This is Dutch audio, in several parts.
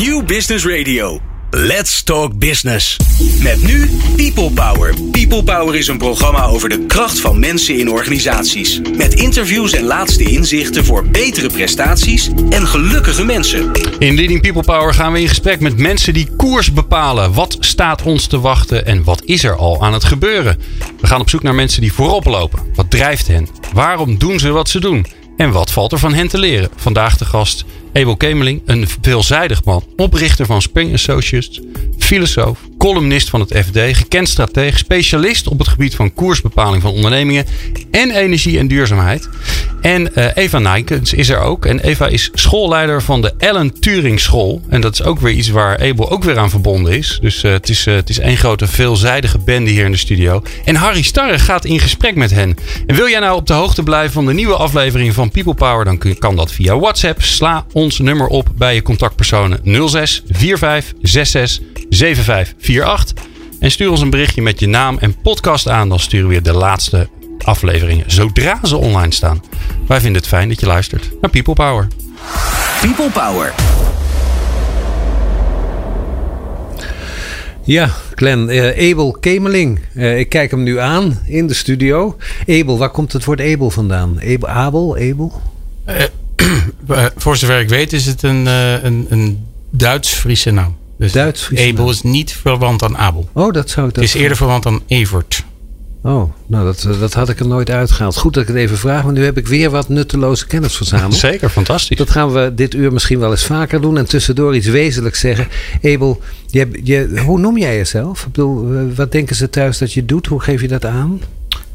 New Business Radio. Let's Talk Business. Met nu People Power. People Power is een programma over de kracht van mensen in organisaties. Met interviews en laatste inzichten voor betere prestaties en gelukkige mensen. In Leading People Power gaan we in gesprek met mensen die koers bepalen. Wat staat ons te wachten en wat is er al aan het gebeuren? We gaan op zoek naar mensen die voorop lopen. Wat drijft hen? Waarom doen ze wat ze doen? En wat valt er van hen te leren? Vandaag de gast Abel Kemeling, een veelzijdig man, oprichter van Spring Associates, filosoof, columnist van het FD, gekend stratege, specialist op het gebied van koersbepaling van ondernemingen en energie en duurzaamheid. En uh, Eva Nijkens is er ook. En Eva is schoolleider van de Ellen Turing School. En dat is ook weer iets waar Abel ook weer aan verbonden is. Dus uh, het, is, uh, het is één grote veelzijdige bende hier in de studio. En Harry Starre gaat in gesprek met hen. En wil jij nou op de hoogte blijven van de nieuwe aflevering van People Power, dan kan dat via WhatsApp. Sla ons nummer op bij je contactpersonen 06 45 66 75 48. En stuur ons een berichtje met je naam en podcast aan. Dan sturen we weer de laatste afleveringen zodra ze online staan. Wij vinden het fijn dat je luistert naar People Power. People Power. Ja, Glenn. Uh, Abel Kemeling. Uh, ik kijk hem nu aan in de studio. Abel, waar komt het woord Abel vandaan? Abel, Abel? Abel? Uh, voor zover ik weet is het een, een, een Duits-Friese naam. Dus Duits Abel is niet verwant aan Abel. Oh, dat zou ik Het is eerder verwant aan Evert. Oh, nou dat, dat had ik er nooit uitgehaald. Goed dat ik het even vraag, maar nu heb ik weer wat nutteloze kennis verzameld. Zeker, fantastisch. Dat gaan we dit uur misschien wel eens vaker doen en tussendoor iets wezenlijks zeggen. Abel, je, je, hoe noem jij jezelf? Ik bedoel, wat denken ze thuis dat je doet? Hoe geef je dat aan?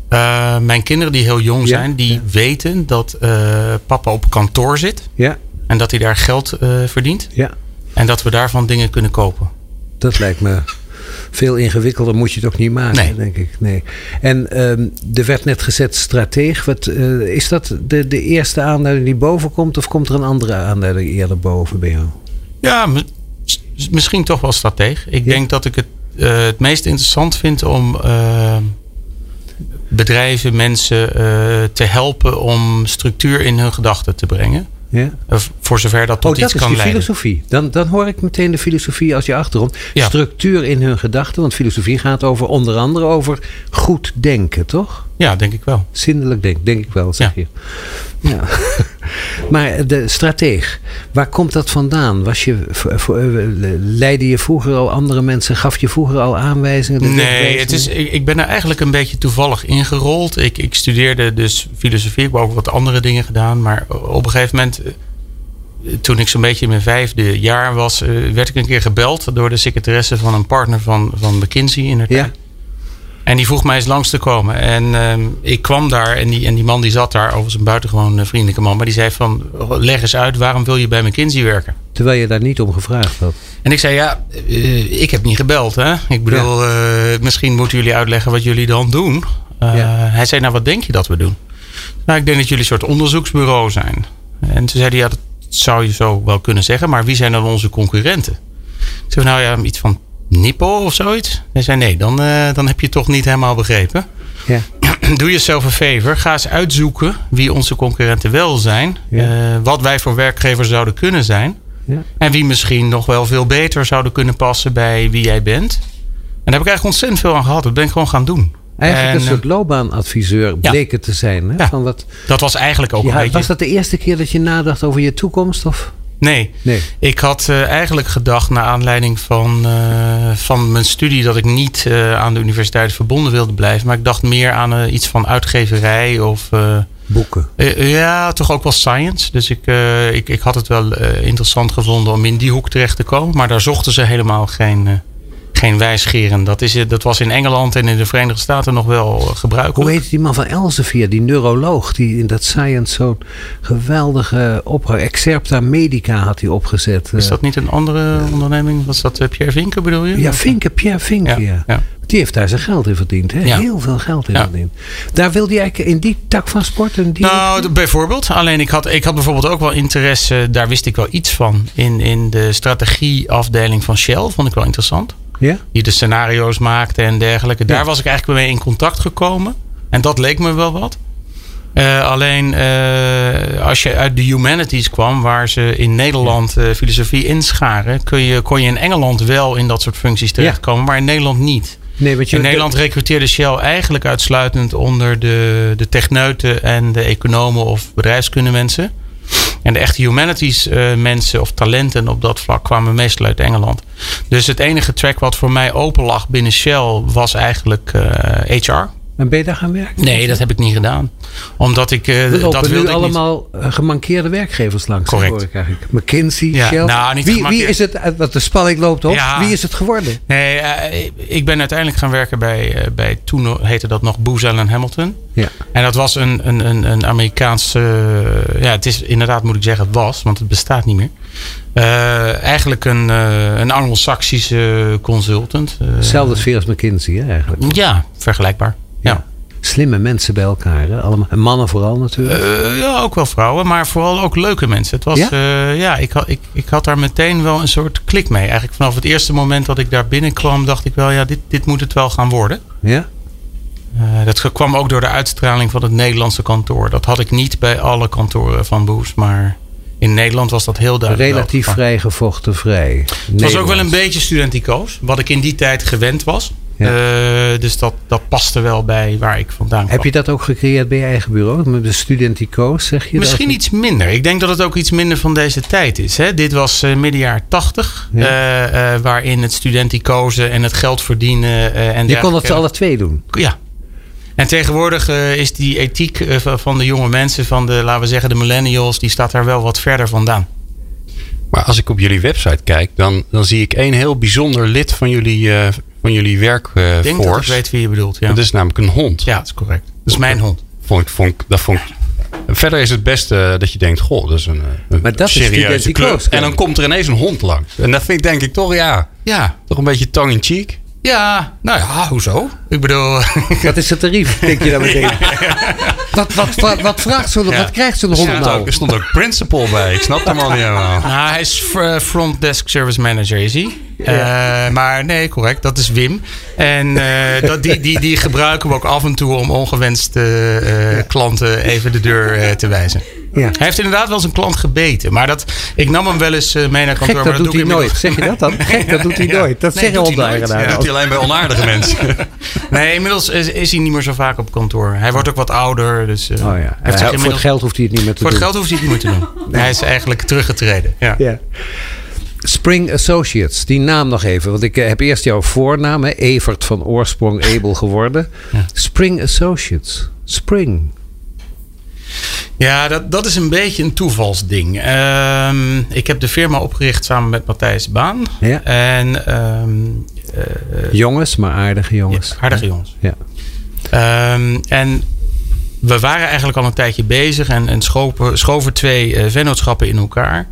Uh, mijn kinderen die heel jong zijn, ja, die ja. weten dat uh, papa op kantoor zit. Ja. En dat hij daar geld uh, verdient. Ja. En dat we daarvan dingen kunnen kopen. Dat lijkt me veel ingewikkelder moet je het ook niet maken, nee. denk ik. Nee. En um, er werd net gezet strateeg. Wat, uh, is dat de, de eerste aanduiding die boven komt? Of komt er een andere aanduiding eerder boven bij jou? Ja, misschien toch wel strateeg. Ik ja. denk dat ik het, uh, het meest interessant vind om uh, bedrijven, mensen te helpen om structuur in hun gedachten te brengen. Ja. Voor zover dat tot oh, dat iets kan is leiden. filosofie. Dan, dan hoor ik meteen de filosofie als je achtergrond. Ja. Structuur in hun gedachten. Want filosofie gaat over onder andere over goed denken, toch? Ja, denk ik wel. Zindelijk denken, denk ik wel, zeg Ja. je. Ja. maar de strateeg, waar komt dat vandaan? Was je, leidde je vroeger al andere mensen? Gaf je vroeger al aanwijzingen? Nee, het is, ik, ik ben er eigenlijk een beetje toevallig ingerold. Ik, ik studeerde dus filosofie. Ik heb ook wat andere dingen gedaan. Maar op een gegeven moment, eh, toen ik zo'n beetje in mijn vijfde jaar was, eh, werd ik een keer gebeld door de secretaresse van een partner van, van McKinsey in Ja. En die vroeg mij eens langs te komen. En ehm, ik kwam daar en die, en die man die zat daar, overigens een buitengewoon eh, vriendelijke man. Maar die zei van, leg eens uit, waarom wil je bij McKinsey werken? Terwijl je daar niet om gevraagd had. En ik zei, ja, eh, ik heb niet gebeld. Hè? Ik bedoel, eh, misschien moeten jullie uitleggen wat jullie dan doen. Ja. Hij zei, nou, wat denk je dat we doen? Nou, ik denk dat jullie een soort onderzoeksbureau zijn. En toen zei hij, ja, dat zou je zo wel kunnen zeggen. Maar wie zijn dan onze concurrenten? Ik zei, nou ja, iets van Nippo of zoiets. Hij zei, nee, dan, eh, dan heb je toch niet helemaal begrepen. Ja. Doe jezelf een favor. Ga eens uitzoeken wie onze concurrenten wel zijn. Ja. Eh, wat wij voor werkgevers zouden kunnen zijn. Ja. En wie misschien nog wel veel beter zouden kunnen passen bij wie jij bent. En daar heb ik eigenlijk ontzettend veel aan gehad. Dat ben ik gewoon gaan doen. Eigenlijk En, een soort loopbaanadviseur ja. bleek het te zijn. Hè? Van wat, eh, Dat was eigenlijk ook een beetje... was dat de eerste keer dat je nadacht over je toekomst? Of? Nee. Nee. Ik had eh, eigenlijk gedacht naar aanleiding van, eh, van mijn studie... dat ik niet eh, aan de universiteit verbonden wilde blijven. Maar ik dacht meer aan iets van uitgeverij of... Boeken. Ja, toch ook wel science. Dus ik, ik, ik had het wel interessant gevonden om in die hoek terecht te komen. Maar daar zochten ze helemaal geen, geen wijsgeren. Dat, is, eh, dat was in Engeland en in de Verenigde Staten nog wel eh, gebruikelijk. Hoe heet die man van Elsevier, die neuroloog, die in dat Science zo'n geweldige opera, Excerpta Medica had hij opgezet. Is Eh, dat niet een andere onderneming? Was dat Pierre Vinken bedoel je? Ja, Vinke, Pierre Vinke, ja. Ja, ja. Die heeft daar zijn geld in verdiend. Hè? Ja. Heel veel geld in Ja. verdiend. Daar wilde hij eigenlijk in die tak van sport. En die Nou, bijvoorbeeld. Alleen ik had, ik had bijvoorbeeld ook wel interesse, daar wist ik wel iets van, in, in de strategieafdeling van Shell. Vond ik wel interessant. Ja? Die de scenario's maakte en dergelijke. Daar Ja. was ik eigenlijk mee in contact gekomen. En dat leek me wel wat. Uh, alleen uh, als je uit de humanities kwam, waar ze in Nederland uh, filosofie inscharen, kun je, kon je in Engeland wel in dat soort functies terechtkomen, ja. maar in Nederland niet. Nee, je in Nederland recruteerde Shell eigenlijk uitsluitend onder de, de techneuten en de economen of bedrijfskundemensen. En de echte humanities mensen of talenten op dat vlak kwamen meestal uit Engeland. Dus het enige track wat voor mij open lag binnen Shell was eigenlijk HR. En ben je daar gaan werken? Nee, dat heb ik niet gedaan. Omdat ik. Uh, We dat nu wilde ik allemaal niet. gemankeerde werkgevers langs. Correct. Hoor ik eigenlijk. McKinsey, ja, Shell. Nou, niet wie, wie is het, wat de spanning loopt op, ja. wie is het geworden? Nee, uh, ik ben uiteindelijk gaan werken bij, uh, bij toen heette dat nog Booz Allen Hamilton. Ja. En dat was een, een, een, een Amerikaanse. ja, het is inderdaad, moet ik zeggen, het was, want het bestaat niet meer. Uh, eigenlijk een, uh, een Anglo-Saxische consultant. Zelfde sfeer als McKinsey, hè, eigenlijk? Ja, vergelijkbaar. Slimme mensen bij elkaar, hè? Allemaal, mannen vooral natuurlijk. ja, ook wel vrouwen, maar vooral ook leuke mensen. Het was, ja, ja ik, had, ik, ik had daar meteen wel een soort klik mee. Eigenlijk vanaf het eerste moment dat ik daar binnenkwam, dacht ik wel, ja, dit, dit moet het wel gaan worden. Ja? dat kwam ook door de uitstraling van het Nederlandse kantoor. Dat had ik niet bij alle kantoren van Boes, maar in Nederland was dat heel duidelijk. Relatief vrij gevochten vrij. Het was ook wel een beetje studenticoos. Wat ik in die tijd gewend was. Ja. Uh, dus dat, dat paste wel bij waar ik vandaan kwam. Heb je dat ook gecreëerd bij je eigen bureau? Met de studenticoos, zeg je Misschien dat? iets minder. Ik denk dat het ook iets minder van deze tijd is. Hè? Dit was uh, midden jaren tachtig. Ja. Uh, waarin het studenticozen en het geld verdienen. en je kon dat ze alle twee doen? Ja. En tegenwoordig uh, is die ethiek uh, van de jonge mensen, van de, laten we zeggen, de millennials, die staat daar wel wat verder vandaan. Maar als ik op jullie website kijk, dan, dan zie ik één heel bijzonder lid van jullie, uh, van jullie werkforce. ik denk dat ik weet wie je bedoelt. Ja. Dat is namelijk een hond. Ja, dat is correct. Dat is mijn hond. Vond ik, vond ik, dat vond ik Verder is het beste dat je denkt, goh, dat is een, een maar dat serieuze is club. En dan komt er ineens een hond langs. En dat vind ik denk ik toch, ja, ja. toch een beetje tongue in cheek. Ja, nou ja, hoezo? Ik bedoel... Wat is het tarief, denk je dan meteen? wat, wat, wat, wat, vraagt zo'n, ja. wat krijgt zo'n hond nou? Ook, er stond ook principal bij. Ik snap hem al niet helemaal. Nou, hij is front desk service manager, is hij. Ja. Uh, maar nee, correct. Dat is Wim. En uh, dat, die, die, die gebruiken we ook af en toe om ongewenste uh, klanten even de deur te wijzen. Ja. Hij heeft inderdaad wel zijn klant gebeten. Maar dat, ik nam hem wel eens mee naar kantoor. Gek, dat, maar dat doet doe hij nooit. Zeg je dat dan? Gek, dat doet hij ja. nooit. Dat nee, zeggen honden eigenaren. Dat doet hij alleen bij onaardige mensen. nee, inmiddels is, is, hij niet meer zo vaak op kantoor. Hij wordt ook wat ouder. Dus, uh, oh ja. Heeft voor het geld hoeft hij het niet meer te voor doen. Voor het geld hoeft hij het niet meer te doen. nee. Hij is eigenlijk teruggetreden. Ja. ja. Spring Associates, die naam nog even. Want ik heb eerst jouw voornaam, hè, Evert van oorsprong Abel geworden. Ja. Spring Associates. Spring. Ja, dat, dat is een beetje een toevalsding. Um, ik heb de firma opgericht samen met Matthijs Baan. Ja. En, um, uh, jongens, maar aardige jongens. Ja, aardige jongens. Ja. Um, en we waren eigenlijk al een tijdje bezig en, en schoven, schoven twee uh, vennootschappen in elkaar.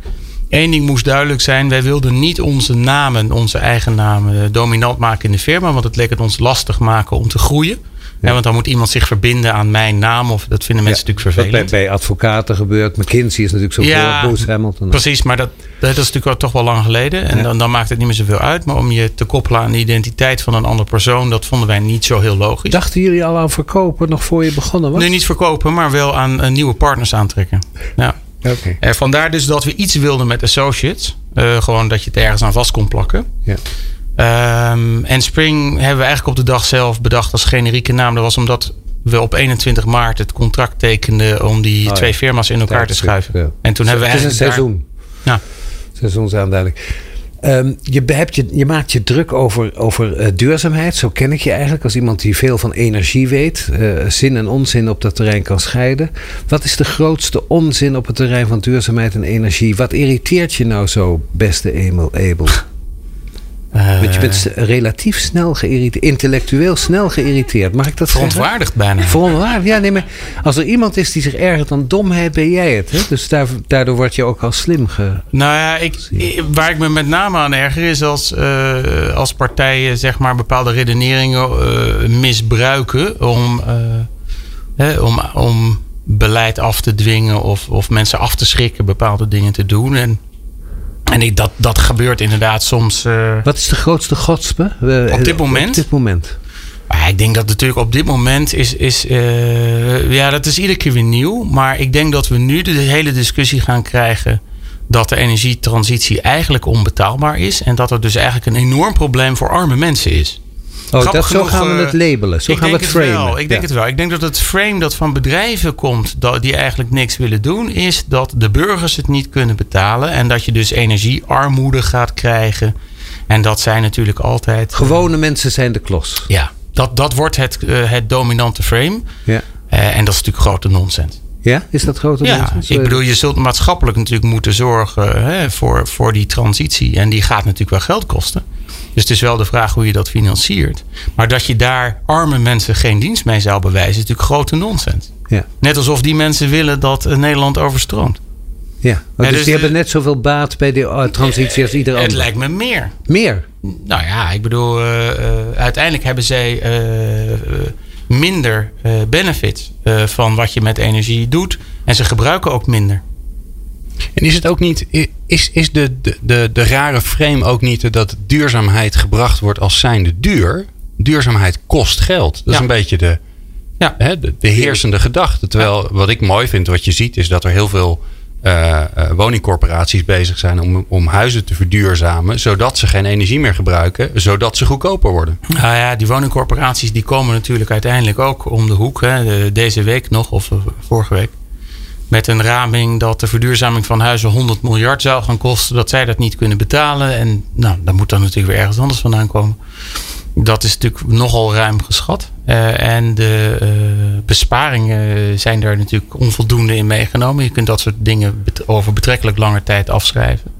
Eén ding moest duidelijk zijn: wij wilden niet onze namen, onze eigen namen, dominant maken in de firma. Want het leek het ons lastig maken om te groeien. Ja, want dan moet iemand zich verbinden aan mijn naam. Of dat vinden mensen ja, natuurlijk vervelend. Bij, bij advocaten gebeurt. McKinsey is natuurlijk zo ja, voor. Bruce Hamilton. Precies, maar dat, dat is natuurlijk toch wel lang geleden. En ja. dan, dan maakt het niet meer zoveel uit. Maar om je te koppelen aan de identiteit van een andere persoon. Dat vonden wij niet zo heel logisch. Dachten jullie al aan verkopen nog voor je begonnen was? Nee, niet verkopen. Maar wel aan uh, nieuwe partners aantrekken. Ja. Okay. En vandaar dus dat we iets wilden met associates. Uh, gewoon dat je het ergens aan vast kon plakken. Ja. Um, en Spring hebben we eigenlijk op de dag zelf bedacht als generieke naam. Dat was omdat we op 21 maart het contract tekenden om die Oh, twee firma's in elkaar te schuiven. Ja. En toen hebben we het is een eigenlijk daar- seizoen. Ja. Seizoensaanduiding. Ehm, je, hebt je, je maakt je druk over, over eh, duurzaamheid. Zo ken ik je eigenlijk als iemand die veel van energie weet. eh, zin en onzin op dat terrein kan scheiden. Wat is de grootste onzin op het terrein van duurzaamheid en energie? Wat irriteert je nou zo, beste Emil Abel? Eh, Want je bent relatief snel geïrriteerd, intellectueel snel geïrriteerd. Mag ik dat zeggen? verontwaardigd bijna. Verontwaardigd, ja, nee, maar als er iemand is die zich ergert aan domheid, ben jij het. Hè? Dus daar, daardoor word je ook al slim ge. Nou ja, ik, waar ik me met name aan erger is als, eh, als partijen zeg maar bepaalde redeneringen eh, misbruiken om, hè, om, om beleid af te dwingen of, of mensen af te schrikken bepaalde dingen te doen. En, en ik, dat, dat gebeurt inderdaad soms. eh, Wat is de grootste godspe? Op dit moment? Op dit moment. Ah, ik denk dat natuurlijk op dit moment is. is uh, ja, dat is iedere keer weer nieuw. Maar ik denk dat we nu de hele discussie gaan krijgen. dat de energietransitie eigenlijk onbetaalbaar is. En dat er dus eigenlijk een enorm probleem voor arme mensen is. Oh, dat, zo gaan we het labelen. Zo gaan we het framen. Wel, ik denk het wel. Ik denk dat het frame dat van bedrijven komt, dat, die eigenlijk niks willen doen, is dat de burgers het niet kunnen betalen. En dat je dus energiearmoede gaat krijgen. En dat zijn natuurlijk altijd. Gewone mensen zijn de klos. Ja, dat, dat wordt het, uh, het dominante frame. Ja. Uh, en dat is natuurlijk grote nonsens. Ja, is dat grote ja, ik bedoel, je zult maatschappelijk natuurlijk moeten zorgen hè, voor, voor die transitie. En die gaat natuurlijk wel geld kosten. Dus het is wel de vraag hoe je dat financiert. Maar dat je daar arme mensen geen dienst mee zou bewijzen, is natuurlijk grote nonsens. Ja. Net alsof die mensen willen dat Nederland overstroomt. Ja, dus, dus, die hebben net zoveel baat bij de uh, transitie als ieder ander. Het lijkt me meer. Meer? Nou ja, ik bedoel, uh, uh, uiteindelijk hebben zij minder benefits van wat je met energie doet. En ze gebruiken ook minder. En is het ook niet, is, is de, de, de, de rare frame ook niet dat duurzaamheid gebracht wordt als zijnde duur? Duurzaamheid kost geld. Dat is een beetje de, ja. hè, de, de, heersende gedachte. Terwijl wat ik mooi vind, wat je ziet, is dat er heel veel uh, woningcorporaties bezig zijn om, om huizen te verduurzamen, zodat ze geen energie meer gebruiken, zodat ze goedkoper worden. Nou ja, die woningcorporaties die komen natuurlijk uiteindelijk ook om de hoek. Hè, deze week nog, of eh, vorige week. Met een raming dat de verduurzaming van huizen 100 miljard zou gaan kosten. Dat zij dat niet kunnen betalen. En nou, dan moet dan natuurlijk weer ergens anders vandaan komen. Dat is natuurlijk nogal ruim geschat. Uh, en de uh, besparingen zijn daar natuurlijk onvoldoende in meegenomen. Je kunt dat soort dingen over betrekkelijk lange tijd afschrijven.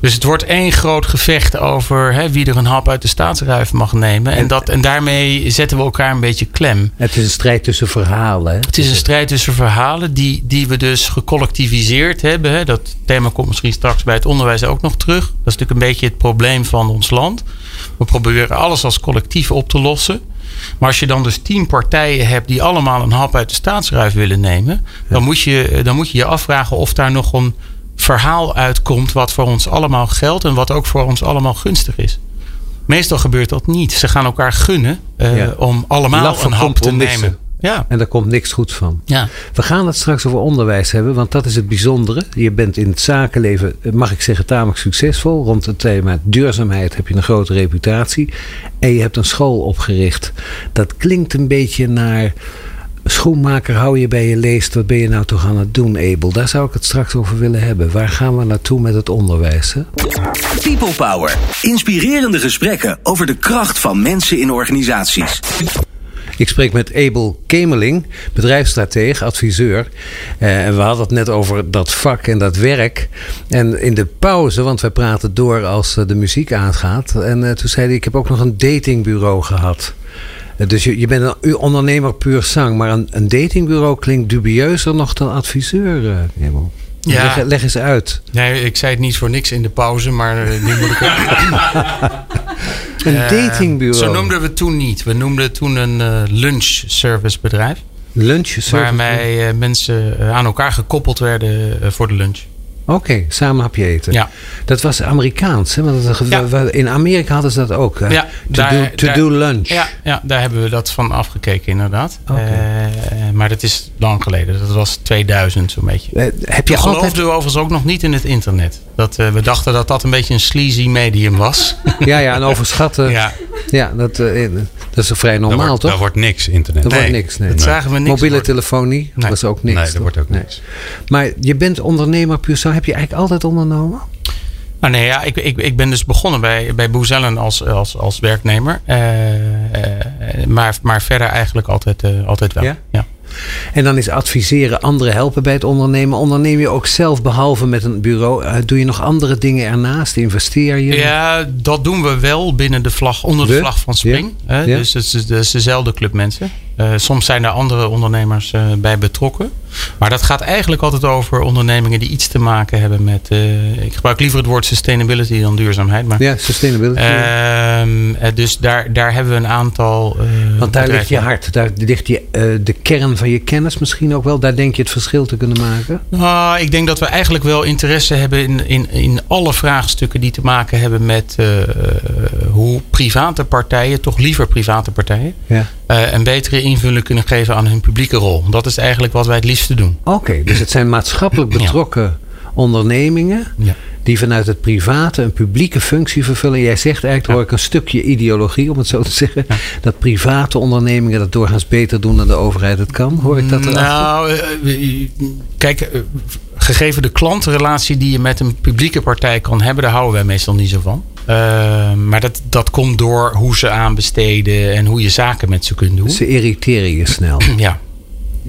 Dus het wordt één groot gevecht over hè, wie er een hap uit de staatsruif mag nemen. En, dat, en daarmee zetten we elkaar een beetje klem. Het is een strijd tussen verhalen. Hè? Het is een strijd tussen verhalen die, die we dus gecollectiviseerd hebben. Hè. Dat thema komt misschien straks bij het onderwijs ook nog terug. Dat is natuurlijk een beetje het probleem van ons land. We proberen alles als collectief op te lossen. Maar als je dan dus tien partijen hebt die allemaal een hap uit de staatsruif willen nemen, dan, moet je, dan moet je je afvragen of daar nog een verhaal uitkomt wat voor ons allemaal geldt en wat ook voor ons allemaal gunstig is. Meestal gebeurt dat niet. Ze gaan elkaar gunnen uh, om allemaal een hap te nemen. Ja. En daar komt niks goed van. Ja. We gaan het straks over onderwijs hebben, want dat is het bijzondere. Je bent in het zakenleven, eh, mag ik zeggen, tamelijk succesvol. Rond het thema duurzaamheid heb je een grote reputatie. En je hebt een school opgericht. Dat klinkt een beetje naar schoenmaker hou je bij je leest. Wat ben je nou toch aan het doen, Abel? Daar zou ik het straks over willen hebben. Waar gaan we naartoe met het onderwijs? Hè? People Power. Inspirerende gesprekken over de kracht van mensen in organisaties. Ik spreek met Abel Kemeling, bedrijfsstratege, adviseur. Eh, en we hadden het net over dat vak en dat werk. En in de pauze, want wij praten door als eh, de muziek aangaat. En uh, toen zei hij, ik heb ook nog een datingbureau gehad. Dus je, je bent een ondernemer puur zang, maar een, een datingbureau klinkt dubieuzer nog dan adviseur. Uh, ja. Leg, leg, eens uit. Nee, ik zei het niet voor niks in de pauze, maar uh, die moet ik Een uh, datingbureau. Zo noemden we het toen niet. We noemden het toen een uh, lunch service bedrijf. Lunch service? Waarmee mensen aan elkaar gekoppeld werden voor de lunch. Oké, samen hapje eten. Ja. Dat was Amerikaans, hè? Want ja. in Amerika hadden ze dat ook. Hè? Ja, to, do, to do, lunch. Ja, ja, daar hebben we dat van afgekeken, inderdaad. Okay. Uh, maar dat is lang geleden. Dat was 2000 zo'n beetje. Uh, heb je Toen altijd... geloofden we overigens ook nog niet in het internet. Dat, uh, we dachten dat dat een beetje een sleazy medium was. ja, ja, en overschatten. ja, ja dat, dat is vrij normaal, wordt, toch? Daar wordt niks internet. Er wordt niks, nee. Dat zagen we niks Mobiele worden. telefonie, dat is ook niks. Nee, er wordt ook niks. Maar je bent ondernemer puur zo. Heb je eigenlijk altijd ondernomen? Nou nee, ja, ik, ik, ik ben dus begonnen bij, bij Boezellen als, als, als werknemer. Uh, uh, maar, maar verder eigenlijk altijd, uh, altijd wel. Ja? ja? En dan is adviseren, anderen helpen bij het ondernemen. Onderneem je ook zelf, behalve met een bureau, uh, doe je nog andere dingen ernaast? Investeer je? Ja, dat doen we wel binnen de vlag, onder de, de vlag van Spring. Ja? Ja? Dus het is, het is dezelfde club mensen. Uh, soms zijn er andere ondernemers uh, bij betrokken. Maar dat gaat eigenlijk altijd over ondernemingen die iets te maken hebben met. Uh, ik gebruik liever het woord sustainability dan duurzaamheid. Maar, ja, sustainability. Ehm, dus daar, daar hebben we een aantal. Want daar ligt je hart, daar ligt je, de kern van je kennis misschien ook wel. Daar denk je het verschil te kunnen maken? Nou, ik denk dat we eigenlijk wel interesse hebben in, in, in alle vraagstukken die te maken hebben met hoe private partijen, toch liever private partijen, Ja. eh, een betere invulling kunnen geven aan hun publieke rol. Dat is eigenlijk wat wij het liefste doen. Oké, dus het zijn maatschappelijk betrokken ondernemingen. Ja. die vanuit het private een publieke functie vervullen. Jij zegt eigenlijk, Ja. hoor ik een stukje ideologie, om het zo te zeggen. Dat private ondernemingen dat doorgaans beter doen dan de overheid het kan. Hoor ik dat erachter? Nou, eh, kijk, eh, gegeven de klantenrelatie die je met een publieke partij kan hebben, daar houden wij meestal niet zo van. Eh, maar dat, dat komt door hoe ze aanbesteden en hoe je zaken met ze kunt doen. Ze irriteren je snel. Ja.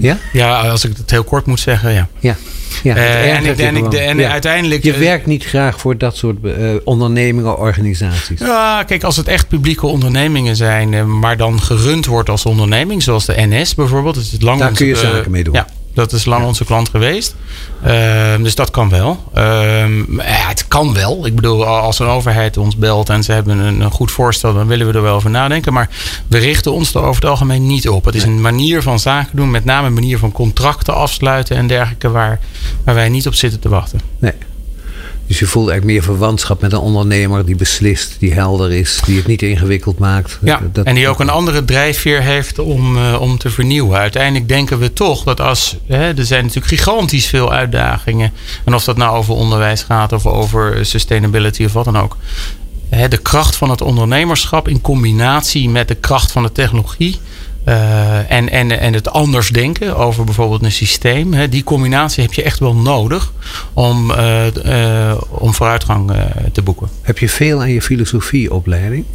Ja? ja, als ik het heel kort moet zeggen, ja. Ja. ja het Eh, en ik, je en, ik, gewoon. en Ja. uiteindelijk. Je eh, werkt niet graag voor dat soort eh, ondernemingen, organisaties. Ja, kijk, als het echt publieke ondernemingen zijn, maar dan gerund wordt als onderneming, zoals de NS bijvoorbeeld. Dat is lang Daar kun je zaken mee doen. Ja, dat is lang onze klant geweest. Ehm, dus dat kan wel. Ehm, ja, het kan wel. Ik bedoel, als een overheid ons belt en ze hebben een, een goed voorstel, dan willen we er wel over nadenken. Maar we richten ons er over het algemeen niet op. Het is een manier van zaken doen, met name een manier van contracten afsluiten en dergelijke, waar, waar wij niet op zitten te wachten. Nee. Dus je voelt eigenlijk meer verwantschap met een ondernemer die beslist, die helder is, die het niet ingewikkeld maakt. Ja, Dat- en die ook een andere drijfveer heeft om, eh, om te vernieuwen. Uiteindelijk denken we toch dat als. Hè, er zijn natuurlijk gigantisch veel uitdagingen. En of dat nou over onderwijs gaat of over sustainability of wat dan ook. Hè, de kracht van het ondernemerschap in combinatie met de kracht van de technologie. Eh, en, en, en het anders denken over bijvoorbeeld een systeem. Hè, die combinatie heb je echt wel nodig om, eh, eh, om vooruitgang te boeken. Heb je veel aan je filosofieopleiding?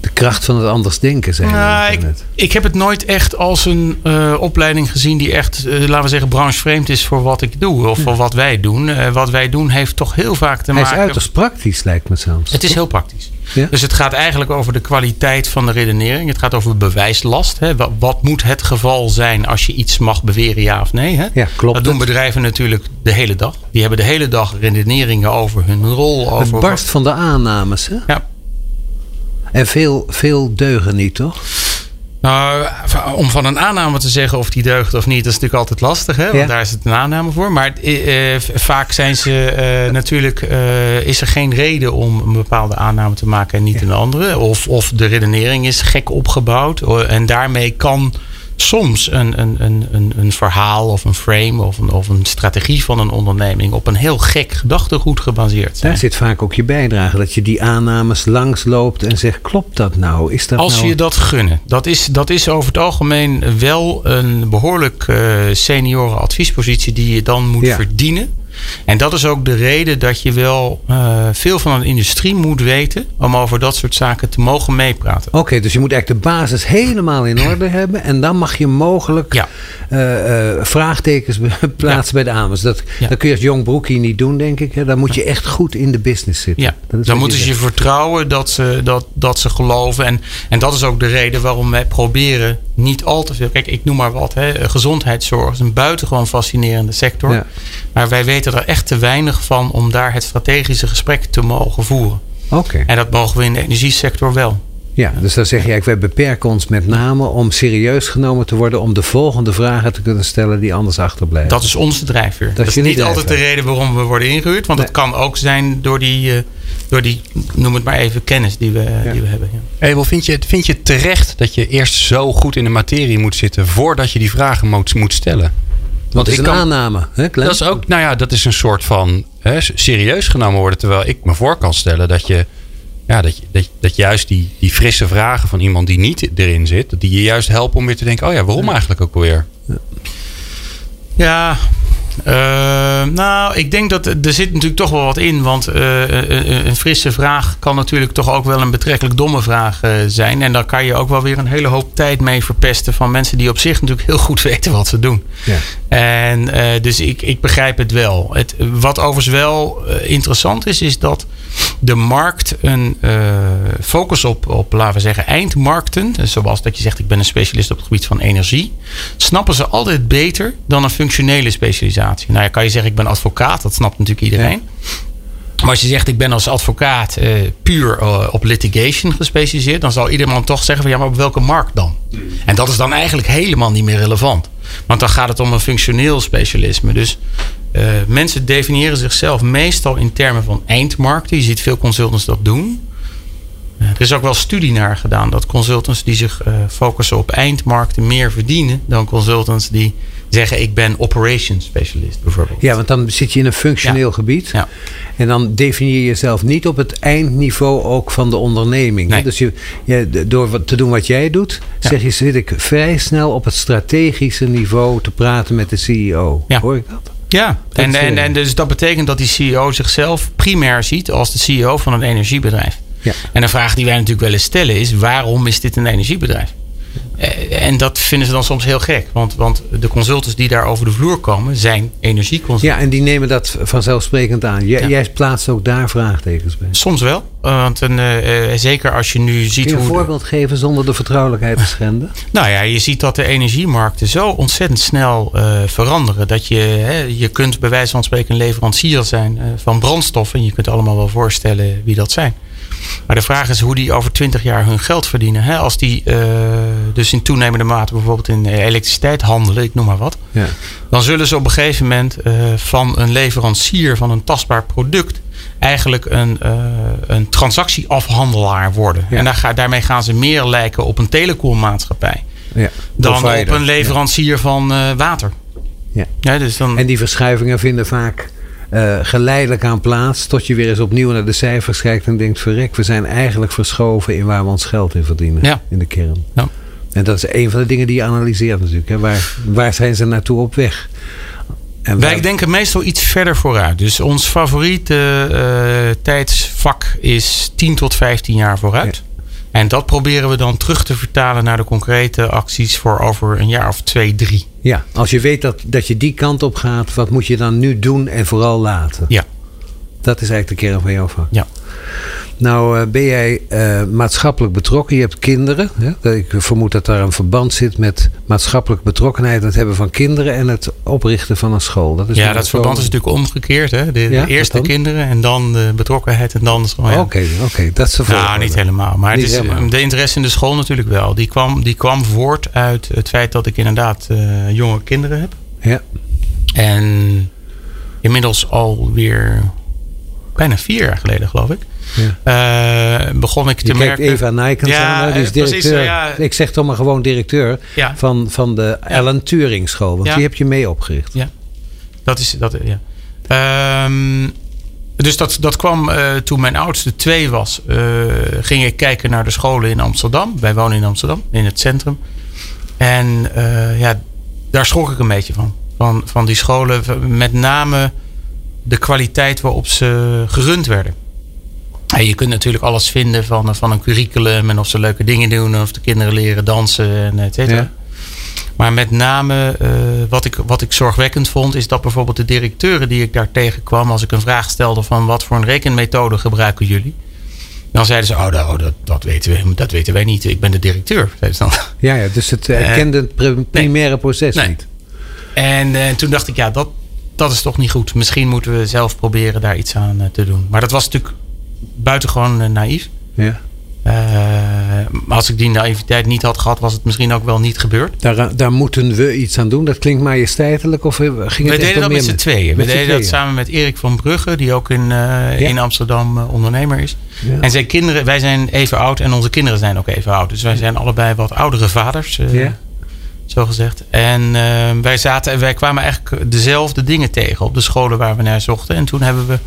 De kracht van het anders denken, zijn Nou, ik, net. ik heb het nooit echt als een opleiding gezien die echt, laten we zeggen, branchevreemd is voor wat ik doe of voor wat wij doen. Wat wij doen heeft toch heel vaak te Hij is maken. uiterst praktisch, lijkt me zelfs. Het is heel praktisch. Ja? Dus het gaat eigenlijk over de kwaliteit van de redenering. Het gaat over bewijslast. Hè. Wat, wat moet het geval zijn als je iets mag beweren, ja of nee? Hè? Ja, klopt Dat doen bedrijven natuurlijk de hele dag. Die hebben de hele dag redeneringen over hun rol. Over Het barst van de aannames, hè? Ja. En veel, veel deugen niet, toch? Nou, om van een aanname te zeggen of die deugt of niet, dat is natuurlijk altijd lastig. Hè? Want Ja. daar is het een aanname voor. Maar eh, eh, vaak zijn ze eh, natuurlijk, eh, is er geen reden om een bepaalde aanname te maken en niet een andere. Of, of de redenering is gek opgebouwd. Oh, En daarmee kan soms een, een, een, een, een verhaal of een frame of een, of een strategie van een onderneming op een heel gek gedachtegoed gebaseerd zijn. Daar zit vaak ook je bijdrage. Dat je die aannames langsloopt en zegt, klopt dat nou? Is dat Als nou... je dat gunnen. Dat is, dat is over het algemeen wel een behoorlijk eh senioren adviespositie die je dan moet Ja. verdienen. En dat is ook de reden dat je wel eh, veel van een industrie moet weten om over dat soort zaken te mogen meepraten. Oké, dus je moet eigenlijk de basis helemaal in orde hebben. En dan mag je mogelijk Ja. eh, eh, vraagtekens plaatsen bij de aannames. Dat, Ja. dat kun je als jong broekie niet doen, denk ik. Hè? Dan moet je echt goed in de business zitten. Ja, dan moeten ze je vertrouwen dat ze, dat, dat ze geloven. En, en dat is ook de reden waarom wij proberen niet al te veel. Kijk, ik noem maar wat. Hè, gezondheidszorg is een buitengewoon fascinerende sector. Maar wij weten er echt te weinig van om daar het strategische gesprek te mogen voeren. Oké, En dat mogen we in de energiesector wel. ja, dus dan zeg je wij beperken ons met name om serieus genomen te worden. Om de volgende vragen te kunnen stellen die anders achterblijven. Dat is onze drijfveer. Dat, is is niet altijd de reden waarom we worden ingehuurd. Want het kan ook zijn door die, eh, door die, noem het maar even, kennis die we, die we hebben. Ja. Vind je, het- vind je terecht dat je eerst zo goed in de materie moet zitten voordat je die vragen moet, moet stellen? Want is ik een kan- aanname, hè? Dat is ook, nou ja, dat is een soort van hè, serieus genomen worden. Terwijl ik me voor kan stellen dat je, ja, dat, je, dat, dat juist die, die frisse vragen van iemand die niet erin zit, dat die je juist helpen om weer te denken: oh ja, waarom eigenlijk ook alweer? Ja, eh, nou, ik denk dat er zit natuurlijk toch wel wat in. Want eh, een, een frisse vraag kan natuurlijk toch ook wel een betrekkelijk domme vraag eh, zijn. En daar kan je ook wel weer een hele hoop tijd mee verpesten van mensen die op zich natuurlijk heel goed weten wat ze doen. Ja. En eh, dus ik, ik begrijp het wel. Het, wat overigens wel eh, interessant is, is dat de markt een eh, focus op, op, laten we zeggen, eindmarkten. dus Zoals dat je zegt, ik ben een specialist op het gebied van energie. Snappen ze altijd beter dan een functionele specialisatie. Nou ja, kan je zeggen, ik ben advocaat. Dat snapt natuurlijk iedereen. Maar als je zegt, ik ben als advocaat eh, puur eh, op litigation gespecialiseerd, dan zal iedereen toch zeggen van ja, maar op welke markt dan? En dat is dan eigenlijk helemaal niet meer relevant. Want dan gaat het om een functioneel specialisme. Dus mensen definiëren zichzelf meestal in termen van eindmarkten. Je ziet veel consultants dat doen. er is ook wel studie naar gedaan dat consultants die zich uh, focussen op eindmarkten meer verdienen dan consultants die zeggen ik ben operations specialist bijvoorbeeld. Ja, want dan zit je in een functioneel gebied. Ja. En dan definieer je jezelf niet op het eindniveau ook van de onderneming. Nee. Dus je, je, door te doen wat jij doet, zeg je zit ik vrij snel op het strategische niveau te praten met de CEO. Hoor ik dat? Ja, en, en, en dus dat betekent dat die CEO zichzelf primair ziet als de CEO van een energiebedrijf. Ja. En een vraag die wij natuurlijk wel eens stellen is: waarom is dit een energiebedrijf? Eh, en dat vinden ze dan soms heel gek. Want, want de consultants die daar over de vloer komen zijn energieconsultants. Ja, en die nemen dat vanzelfsprekend aan. Jij, jij plaatst ook daar vraagtekens bij. Soms wel. Want een, uh, zeker als je nu ziet. Kun je een voorbeeld geven zonder de vertrouwelijkheid te schenden? Nou ja, je ziet dat de energiemarkten zo ontzettend snel uh, veranderen. Dat je, hè, je kunt bij wijze van spreken een leverancier zijn van brandstoffen. En je kunt allemaal wel voorstellen wie dat zijn. Maar de vraag is hoe die over twintig jaar hun geld verdienen. Hè? Als die uh, dus in toenemende mate bijvoorbeeld in elektriciteit handelen, ik noem maar wat. Ja. Dan zullen ze op een gegeven moment uh, van een leverancier van een tastbaar product eigenlijk een, uh, een transactieafhandelaar worden. Ja. En daar ga, daarmee gaan ze meer lijken op een telecommaatschappij. Ja. Dan op een leverancier van water. Ja. Ja, dus dan... En die verschuivingen vinden vaak uh, geleidelijk aan plaats. Tot je weer eens opnieuw naar de cijfers kijkt en denkt: verrek, we zijn eigenlijk verschoven in waar we ons geld in verdienen. In de kern. Ja. En dat is een van de dingen die je analyseert natuurlijk. Hè. Waar, waar zijn ze naartoe op weg? En Wij denken meestal iets verder vooruit. Dus ons favoriete uh, tijdsvak is 10 tot 15 jaar vooruit. En dat proberen we dan terug te vertalen naar de concrete acties voor over een jaar of twee, drie. Ja, als je weet dat, dat je die kant op gaat, wat moet je dan nu doen en vooral laten? Ja. Dat is eigenlijk de kern van jouw vak. Ja. Nou uh, ben jij uh, maatschappelijk betrokken. Je hebt kinderen. Hè? Ik vermoed dat daar een verband zit met maatschappelijk betrokkenheid. Het hebben van kinderen en het oprichten van een school. Dat is ja, dat verband is natuurlijk omgekeerd. Hè? De, ja, de eerste kinderen en dan de betrokkenheid en dan de school. Oké, oké, okay, dat is de Nou, niet helemaal. Maar het is, de interesse in de school natuurlijk wel. Die kwam, die kwam voort uit het feit dat ik inderdaad uh, jonge kinderen heb. Ja. En inmiddels alweer bijna vier jaar geleden, geloof ik. Ja. Uh, begon ik te je merken. Eva Nijkens ja, aan, die is directeur. Precies, ja. Ik zeg toch maar gewoon directeur van, van de Ellen Turing School. Want die heb je mee opgericht. Ja, dat is dat. Ja. Um, dus dat, dat kwam uh, toen mijn oudste twee was. Uh, ging ik kijken naar de scholen in Amsterdam. Wij wonen in Amsterdam, in het centrum. En ja, daar schrok ik een beetje van. Van, van die scholen, met name de kwaliteit waarop ze gerund werden. Je kunt natuurlijk alles vinden van, van een curriculum en of ze leuke dingen doen, of de kinderen leren dansen en et cetera. Maar met name uh, wat, ik, wat ik zorgwekkend vond, is dat bijvoorbeeld de directeuren die ik daar tegenkwam, als ik een vraag stelde van wat voor een rekenmethode gebruiken jullie, dan zeiden ze, oh, dat, oh, dat, dat, weten, we, dat weten wij niet, ik ben de directeur. Dan. Ja, ja, dus het erkende uh, het primaire proces nee. niet. En, en toen dacht ik, ja, dat, dat is toch niet goed. Misschien moeten we zelf proberen daar iets aan eh, te doen. Maar dat was natuurlijk buitengewoon uh, naïef. Ja. Uh, als ik die naïviteit niet had gehad, was het misschien ook wel niet gebeurd. Daar, daar moeten we iets aan doen. Dat klinkt majesteitelijk. Of ging het we deden dat met z'n tweeën. We deden dat samen met Erik van Brugge, die ook in, uh, in Amsterdam ondernemer is. Ja. En zijn kinderen, wij zijn even oud en onze kinderen zijn ook even oud. Dus wij zijn allebei wat oudere vaders. ja zo gezegd. En uh, wij, zaten, wij kwamen eigenlijk dezelfde dingen tegen op de scholen waar we naar zochten. En toen hebben we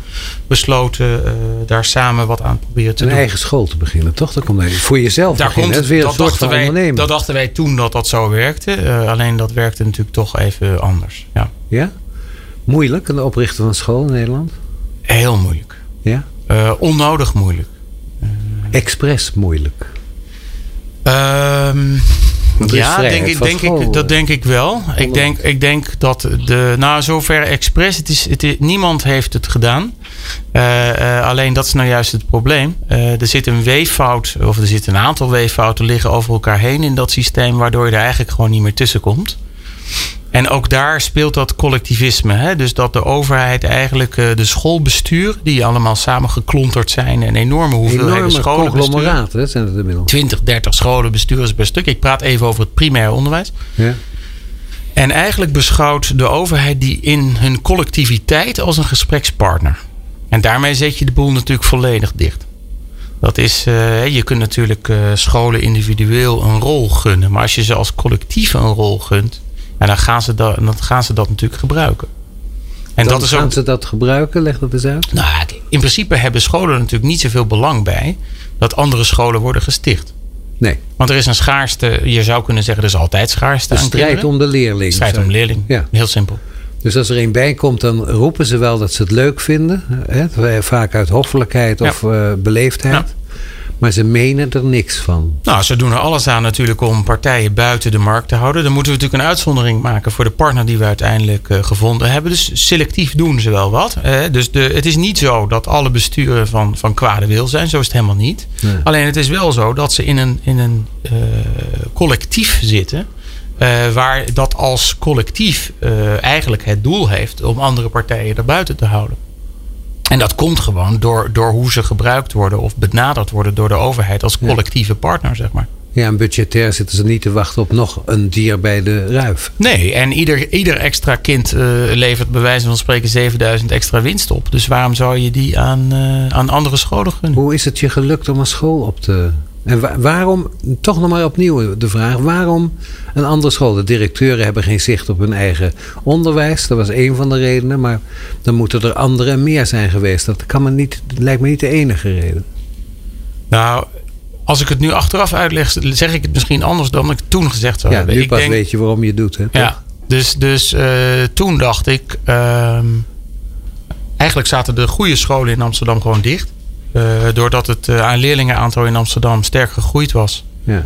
besloten uh, daar samen wat aan proberen te een doen. Een eigen school te beginnen, toch? Dat komt voor jezelf daar beginnen. Komt, dat is weer een soort van wij, ondernemen. Dat dachten wij toen dat dat zo werkte. Uh, alleen dat werkte natuurlijk toch even anders. Ja? ja? Moeilijk, een oprichten van een school in Nederland? Heel moeilijk. Ja? onnodig moeilijk. Expres moeilijk? Ehm ja, denk, ik, denk ik, dat denk ik wel. Ik denk, ik denk dat de. Nou, zover expres. Het is, het is, niemand heeft het gedaan. Uh, uh, alleen dat is nou juist het probleem. Uh, er zit een weeffout, of er zitten een aantal weeffouten liggen over elkaar heen in dat systeem, waardoor je er eigenlijk gewoon niet meer tussen komt. En ook daar speelt dat collectivisme. Hè? Dus dat de overheid eigenlijk uh, de schoolbestuur, die allemaal samen geklonterd zijn en enorme hoeveelheden scholen conglomeraten zijn het inmiddels. 20, 30 scholen besturen per stuk. Ik praat even over het primair onderwijs. Ja. En eigenlijk beschouwt de overheid die in hun collectiviteit als een gesprekspartner. En daarmee zet je de boel natuurlijk volledig dicht. Dat is, uh, je kunt natuurlijk uh, scholen individueel een rol gunnen. Maar als je ze als collectief een rol gunt, en dan, gaan ze dat, dan gaan ze dat natuurlijk gebruiken. En dan dat is gaan ze dat gebruiken? Leg dat eens uit. Nou, in principe hebben scholen natuurlijk niet zoveel belang bij dat andere scholen worden gesticht. Nee. Want er is een schaarste, je zou kunnen zeggen, er is altijd schaarste. De strijd om de leerling. Strijd om de leerling. Ja. Heel simpel. Dus als er een bij komt, dan roepen ze wel dat ze het leuk vinden. Hè? Vaak uit hoffelijkheid of uh, beleefdheid. Maar ze menen er niks van. Nou, ze doen er alles aan natuurlijk om partijen buiten de markt te houden. Dan moeten we natuurlijk een uitzondering maken voor de partner die we uiteindelijk uh, gevonden hebben. Dus selectief doen ze wel wat. dus de, het is niet zo dat alle besturen van, van kwade wil zijn. Zo is het helemaal niet. Alleen het is wel zo dat ze in een, in een uh, collectief zitten. Uh, waar dat als collectief eigenlijk het doel heeft om andere partijen erbuiten te houden. En dat komt gewoon door, door hoe ze gebruikt worden of benaderd worden door de overheid als collectieve partner, zeg maar. Ja, en budgetair zitten ze niet te wachten op nog een dier bij de ruif. Nee, en ieder, ieder extra kind uh, levert bij wijze van spreken 7000 extra winst op. Dus waarom zou je die aan, uh, aan andere scholen gunnen? Hoe is het je gelukt om een school op te en waarom, toch nog maar opnieuw de vraag, waarom een andere school? De directeuren hebben geen zicht op hun eigen onderwijs. Dat was één van de redenen. Maar dan moeten er andere en meer zijn geweest. Dat kan me niet, lijkt me niet de enige reden. Nou, als ik het nu achteraf uitleg, zeg ik het misschien anders dan ik toen gezegd zou ja, hebben. Nu pas weet je waarom je het doet. Hè? Ja, dus, dus uh, toen dacht ik. Uh, eigenlijk zaten de goede scholen in Amsterdam gewoon dicht. Uh, doordat het uh, leerlingenaantal in Amsterdam sterk gegroeid was. Ja.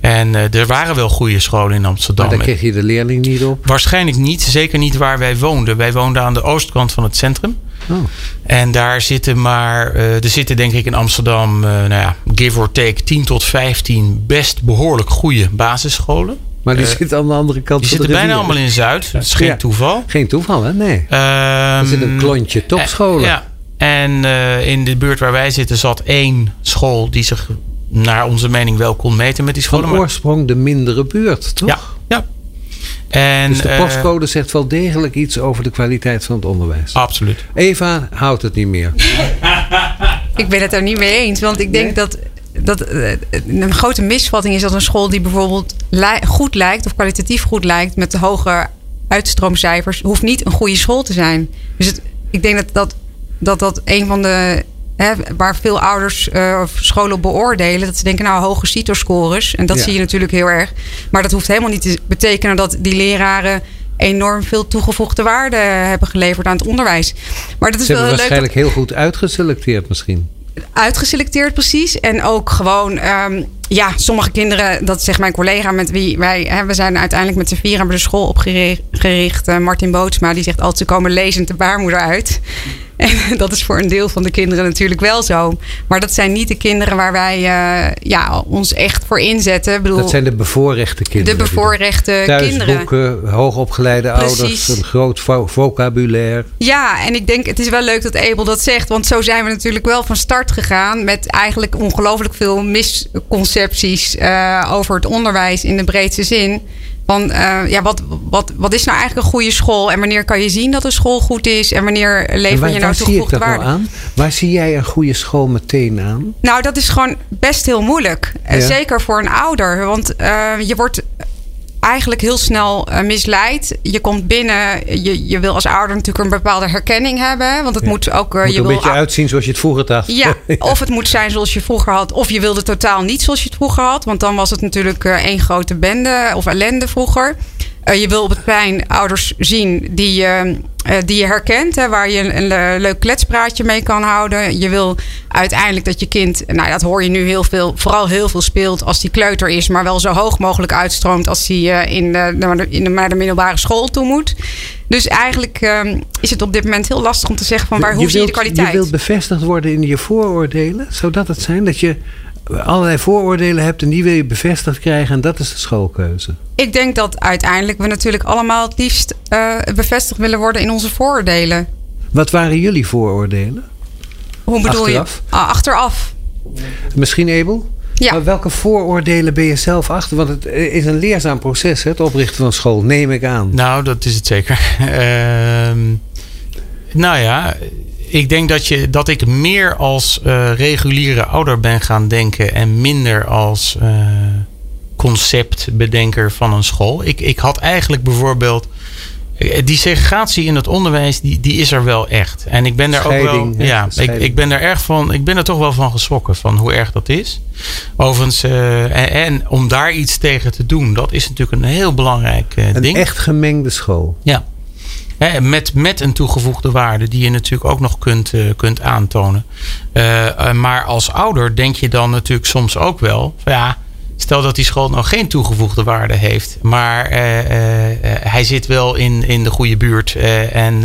En uh, er waren wel goede scholen in Amsterdam. Maar daar kreeg je de leerling niet op? Waarschijnlijk niet. Zeker niet waar wij woonden. Wij woonden aan de oostkant van het centrum. Oh. En daar zitten maar, er zitten denk ik in Amsterdam, nou ja, give or take 10 tot 15 best behoorlijk goede basisscholen. Maar die zitten aan de andere kant die van de zitten bijna allemaal in Zuid. Dat is geen ja. toeval. Geen toeval, hè? Nee. Um, er zit een klontje topscholen. Ja. En uh, in de buurt waar wij zitten zat één school die zich naar onze mening wel kon meten met die scholen. Van oorsprong de mindere buurt, toch? Ja. ja. En, dus de postcode uh, zegt wel degelijk iets over de kwaliteit van het onderwijs. Absoluut. Eva houdt het niet meer. ik ben het er niet mee eens. Want ik denk nee? dat, dat uh, een grote misvatting is dat een school die bijvoorbeeld goed lijkt... of kwalitatief goed lijkt met de hoge uitstroomcijfers... hoeft niet een goede school te zijn. Dus het, ik denk dat dat dat dat een van de. Hè, waar veel ouders uh, of scholen beoordelen. Dat ze denken, nou, hoge CITO-scores. En dat Ja. zie je natuurlijk heel erg. Maar dat hoeft helemaal niet te betekenen dat die leraren enorm veel toegevoegde waarde hebben geleverd aan het onderwijs. Maar dat is Ze wel hebben heel leuk. waarschijnlijk heel goed uitgeselecteerd misschien. uitgeselecteerd precies. En ook gewoon, ehm, ja, sommige kinderen, dat zegt mijn collega met wie wij, hè, we zijn uiteindelijk met z'n vier hebben de school opgericht. Eh, Martin Bootsma, die zegt altijd, ze komen lezend de baarmoeder uit. En dat is voor een deel van de kinderen natuurlijk wel zo. Maar dat zijn niet de kinderen waar wij eh, ja, ons echt voor inzetten. Ik bedoel, Dat zijn de bevoorrechte kinderen. de bevoorrechte kinderen. Thuisboeken, hoogopgeleide Precies. ouders, een groot vo- vocabulaire. Ja, en ik denk het is wel leuk dat Abel dat zegt. Want zo zijn we natuurlijk wel van start gegaan. Met eigenlijk ongelooflijk veel misconcepties eh, over het onderwijs in de breedste zin. Van eh, ja, wat, wat, wat is nou eigenlijk een goede school? En wanneer kan je zien dat een school goed is? En wanneer lever waar, je nou toegevoegde nou waarde? aan? Waar zie jij een goede school meteen aan? Nou, dat is gewoon best heel moeilijk. Eh, Ja. Zeker voor een ouder. Want je wordt eigenlijk heel snel eh, misleid. Je komt binnen, je, je wil als ouder natuurlijk een bepaalde herkenning hebben. Want het Ja. moet ook... eh, Moet je een wil beetje uitzien zoals je het vroeger dacht. Ja, of het moet zijn zoals je vroeger had. Of je wilde totaal niet zoals je het vroeger had. Want dan was het natuurlijk eh, één grote bende of ellende vroeger. Eh, je wil op het plein ouders zien die, je, eh, die je herkent. Hè, waar je een, le- leuk kletspraatje mee kan houden. Je wil uiteindelijk dat je kind... Nou, dat hoor je nu heel veel. Vooral heel veel speelt als die kleuter is. Maar wel zo hoog mogelijk uitstroomt als hij eh, in, de, naar de- in de, naar de middelbare school toe moet. Dus eigenlijk eh, is het op dit moment heel lastig om te zeggen... van waar, hoe zie je de kwaliteit? Je wilt bevestigd worden in je vooroordelen. Zou dat het zijn? Dat je allerlei vooroordelen hebt en die wil je bevestigd krijgen en dat is de schoolkeuze. Ik denk dat uiteindelijk we natuurlijk allemaal het liefst eh, bevestigd willen worden in onze vooroordelen. Wat waren jullie vooroordelen? Hoe bedoel Achteraf? je? Ah, achteraf. Misschien Abel? Ja. Maar welke vooroordelen ben je zelf achter? Want het is een leerzaam proces, hè, het oprichten van school, neem ik aan. Nou, dat is het zeker. Ehm, nou ja, ik denk dat, je, dat ik meer als uh, reguliere ouder ben gaan denken en minder als uh, conceptbedenker van een school. Ik, ik had eigenlijk bijvoorbeeld. Eh, die segregatie in het onderwijs, die, die is er wel echt. En ik ben daar ook wel. Ja, ik, ik ben daar erg van. Ik ben er toch wel van geschrokken van hoe erg dat is. Overigens, uh, en, en, om daar iets tegen te doen, dat is natuurlijk een heel belangrijk ding. Een echt gemengde school. Ja. Met, met een toegevoegde waarde die je natuurlijk ook nog kunt, uh, kunt aantonen. Uh, maar als ouder denk je dan natuurlijk soms ook wel. Van ja, Stel dat die school nog geen toegevoegde waarde heeft, maar uh, uh, hij zit wel in, in de goede buurt en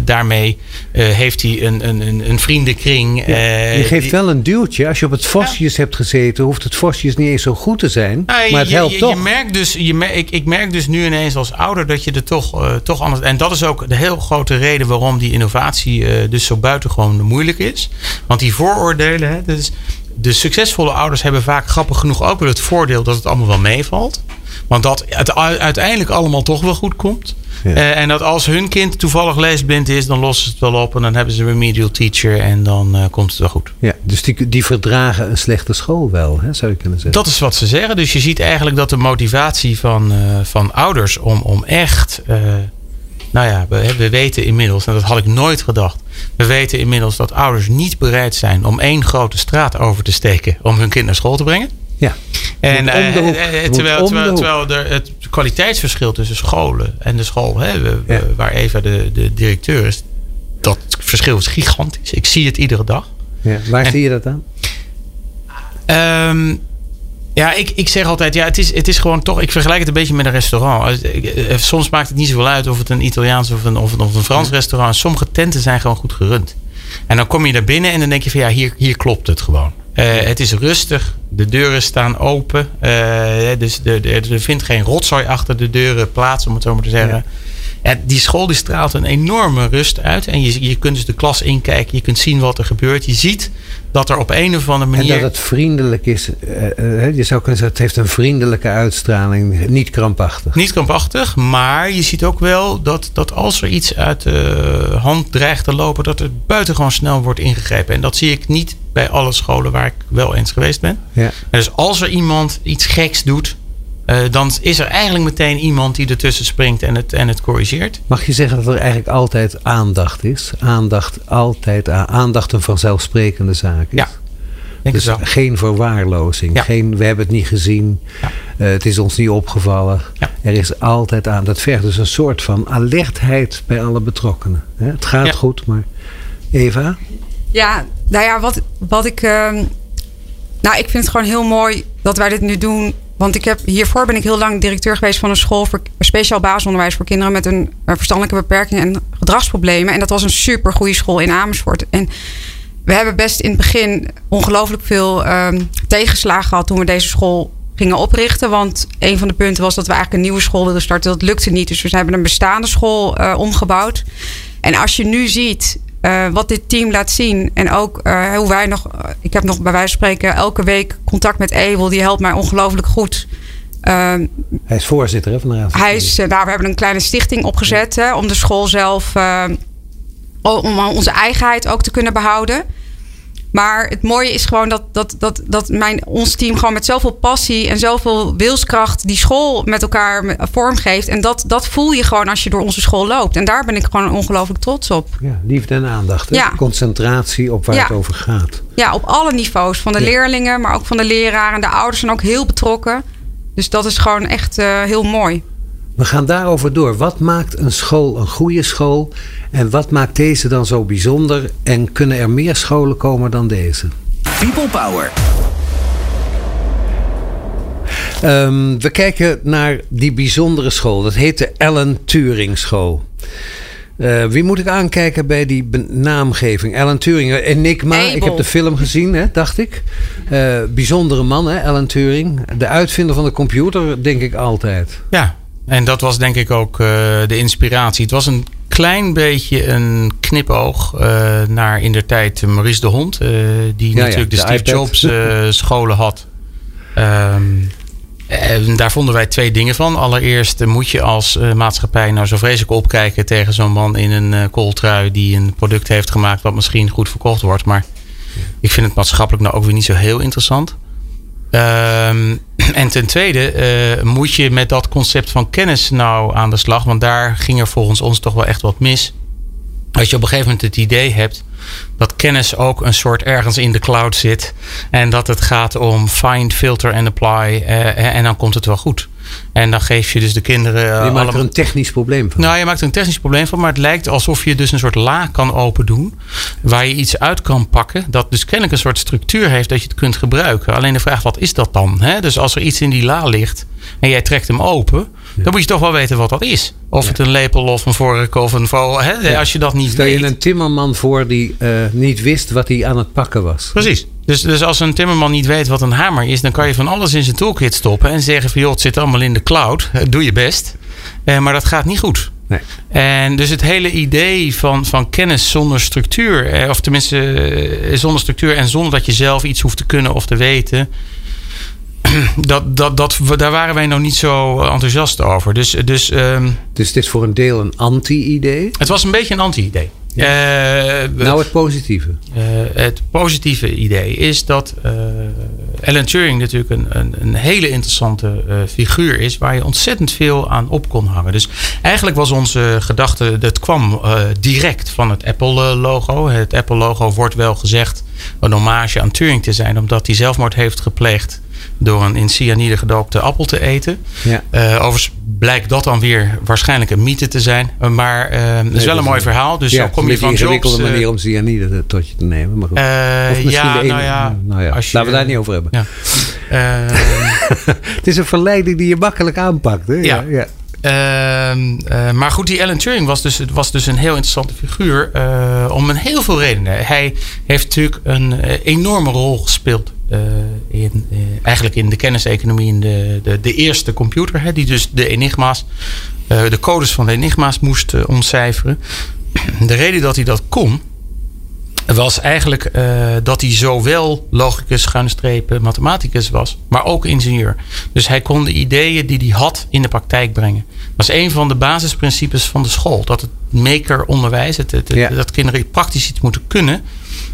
daarmee heeft hij een, een, een vriendenkring. Ja, je geeft die, wel een duwtje. Als je op het Vosjes ja. hebt gezeten, hoeft het Vosjes niet eens zo goed te zijn. Nou, maar het je, helpt je, toch. Je merkt dus, je ik, ik merk dus nu ineens als ouder dat je er toch, toch anders. En dat is ook de heel grote reden waarom die innovatie dus zo buitengewoon moeilijk is. Want die vooroordelen, hè, dus de succesvolle ouders hebben vaak grappig genoeg ook wel het voordeel dat het allemaal wel meevalt. Want dat het uiteindelijk allemaal toch wel goed komt. Ja. Uh, en dat als hun kind toevallig leesblind is, dan lossen ze het wel op. En dan hebben ze een remedial teacher en dan uh, komt het wel goed. Ja, dus die, die verdragen een slechte school wel, hè, zou je kunnen zeggen. Dat is wat ze zeggen. Dus je ziet eigenlijk dat de motivatie van, uh, van ouders om, om echt nou ja, we, we, weten inmiddels, en dat had ik nooit gedacht. We weten inmiddels dat ouders niet bereid zijn om één grote straat over te steken om hun kind naar school te brengen. Ja. En uh, terwijl, terwijl, terwijl er het kwaliteitsverschil tussen scholen en de school hè, ja. waar Eva de, de directeur is, dat verschil is gigantisch. Ik zie het iedere dag. Ja, waar en, zie je dat dan? Um, ja, ik, ik zeg altijd, ja, het is, het is gewoon toch. Ik vergelijk het een beetje met een restaurant. Soms maakt het niet zoveel uit of het een Italiaans of een, of een, of een Frans restaurant is. Sommige tenten zijn gewoon goed gerund. En dan kom je daar binnen en dan denk je van ja, hier, hier klopt het gewoon. Uh, het is rustig, de deuren staan open. Uh, dus de, de, er vindt geen rotzooi achter de deuren plaats, om het zo maar te zeggen. Ja. Ja, die school die straalt een enorme rust uit. En je, je kunt dus de klas inkijken. Je kunt zien wat er gebeurt. Je ziet dat er op een of andere manier... En dat het vriendelijk is. Uh, uh, je zou kunnen zeggen, het heeft een vriendelijke uitstraling. Niet krampachtig. Niet krampachtig. Maar je ziet ook wel dat, dat als er iets uit de hand dreigt te lopen... dat er buitengewoon snel wordt ingegrepen. En dat zie ik niet bij alle scholen waar ik wel eens geweest ben. Ja. En dus als er iemand iets geks doet... Uh, dan is er eigenlijk meteen iemand die ertussen springt en het, en het corrigeert. Mag je zeggen dat er eigenlijk altijd aandacht is? Aandacht, altijd aandacht een vanzelfsprekende zaak is? Ja. Denk dus geen verwaarlozing. Ja. Geen, we hebben het niet gezien. Ja. Uh, het is ons niet opgevallen. Ja. Er is altijd aan. Dat vergt dus een soort van alertheid bij alle betrokkenen. Hè? Het gaat Ja. goed, maar. Eva? Ja, nou ja, wat, wat ik. ehm, nou, ik vind het gewoon heel mooi dat wij dit nu doen. Want ik heb, hiervoor ben ik heel lang directeur geweest van een school voor speciaal basisonderwijs voor kinderen met een eh, verstandelijke beperking en gedragsproblemen. En dat was een super goede school in Amersfoort. En we hebben best in het begin ongelooflijk veel ehm, tegenslagen gehad toen we deze school gingen oprichten. Want een van de punten was dat we eigenlijk een nieuwe school wilden starten. Dat lukte niet. Dus we hebben een bestaande school eh, omgebouwd. En als je nu ziet uh, wat dit team laat zien. En ook uh, hoe wij nog. Ik heb nog bij wijze van spreken elke week contact met Ewel. Die helpt mij ongelooflijk goed. Uh, Hij is voorzitter hè, van de Raad. hij is, nou, we hebben een kleine stichting opgezet hè, om de school zelf. om onze eigenheid ook te kunnen behouden. Maar het mooie is gewoon dat, dat, dat, dat mijn, ons team gewoon met zoveel passie en zoveel wilskracht die school met elkaar vormgeeft. En dat, dat voel je gewoon als je door onze school loopt. En daar ben ik gewoon ongelooflijk trots op. Ja, liefde en aandacht. Hè? Ja. Concentratie op waar Ja. het over gaat. Ja, op alle niveaus. Van de Ja. leerlingen, maar ook van de leraren. En de ouders zijn ook heel betrokken. Dus dat is gewoon echt eh, heel mooi. We gaan daarover door. Wat maakt een school een goede school? En wat maakt deze dan zo bijzonder? En kunnen er meer scholen komen dan deze? People Power. Ehm, we kijken naar die bijzondere school. Dat heet de Ellen Turing School. Eh, wie moet ik aankijken bij die naamgeving? Alan Turing, eh, Enigma. Abel. Ik heb de film gezien, hè, dacht ik. Eh, bijzondere man, hè, Alan Turing. De uitvinder van de computer, denk ik altijd. Ja, en dat was denk ik ook eh, de inspiratie. Het was een klein beetje een knipoog eh, naar in der tijd Maurice de Hond. eh, die Ja, ja, natuurlijk de, de Steve iPad. Jobs scholen had. Ehm, En daar vonden wij twee dingen van. Allereerst moet je als maatschappij nou zo vreselijk opkijken tegen zo'n man in een kooltrui die een product heeft gemaakt wat misschien goed verkocht wordt. Maar ik vind het maatschappelijk nou ook weer niet zo heel interessant. Um, en ten tweede uh, moet je met dat concept van kennis nou aan de slag. Want daar ging er volgens ons toch wel echt wat mis. Als je op een gegeven moment het idee hebt dat kennis ook een soort ergens in de cloud zit. En dat het gaat om find, filter en apply. Uh, en dan komt het wel goed. En dan geef je dus de kinderen. Je maakt er een technisch probleem van. Nou, je maakt er een technisch probleem van. Maar het lijkt alsof je dus een soort la kan open doen. Waar je iets uit kan pakken. Dat dus kennelijk een soort structuur heeft dat je het kunt gebruiken. Alleen de vraag, wat is dat dan? Hè? Dus als er iets in die la ligt en jij trekt hem open. Dan moet je toch wel weten wat dat is. Of het een lepel of een vork of een vogel. Hè? Als je dat niet Stel weet. je een timmerman voor die uh, niet wist wat hij aan het pakken was. Precies. Dus, dus als een timmerman niet weet wat een hamer is, dan kan je van alles in zijn toolkit stoppen en zeggen van joh, het zit allemaal in de cloud. Doe je best. Uh, maar dat gaat niet goed. Nee. En dus het hele idee van, van kennis zonder structuur, eh, of tenminste eh, zonder structuur en zonder dat je zelf iets hoeft te kunnen of te weten, dat, dat, dat, daar waren wij nog niet zo enthousiast over. Dus, dus, um, dus het is voor een deel een anti-idee? Het was een beetje een anti-idee. Ja. Uh, nou, het positieve. Uh, het positieve idee is dat uh, Alan Turing natuurlijk een, een, een hele interessante figuur is, waar je ontzettend veel aan op kon hangen. Dus eigenlijk was onze gedachte, dat kwam direct van het Apple-logo. Het Apple-logo wordt wel gezegd een hommage aan Turing te zijn, omdat hij zelfmoord heeft gepleegd door een in cyanide gedoopte appel te eten. Ja. Uh, overigens blijkt dat dan weer waarschijnlijk een mythe te zijn. Maar uh, het is wel een mooi verhaal. Dus ja, zo kom je van een ingewikkelde manier om cyanide tot je te nemen. Maar goed. Uh, ja, nou ja, nou ja. Als je, Laten we daar niet over hebben. Ja. het is een verleiding die je makkelijk aanpakt. Hè? Ja. Uh, uh, maar goed, die Alan Turing was dus, was dus een heel interessante figuur. Uh, om een heel veel redenen. Hij heeft natuurlijk een enorme rol gespeeld. in, eigenlijk in de kenniseconomie, in de, de, de eerste computer, hè, die dus de enigma's, de codes van de enigma's moest ontcijferen. De reden dat hij dat kon, was eigenlijk dat hij zowel logicus, schuine strepen, mathematicus was, maar ook ingenieur. Dus hij kon de ideeën die hij had in de praktijk brengen. Dat was een van de basisprincipes van de school. Dat het makeronderwijs, het, het, Ja. dat kinderen praktisch iets moeten kunnen.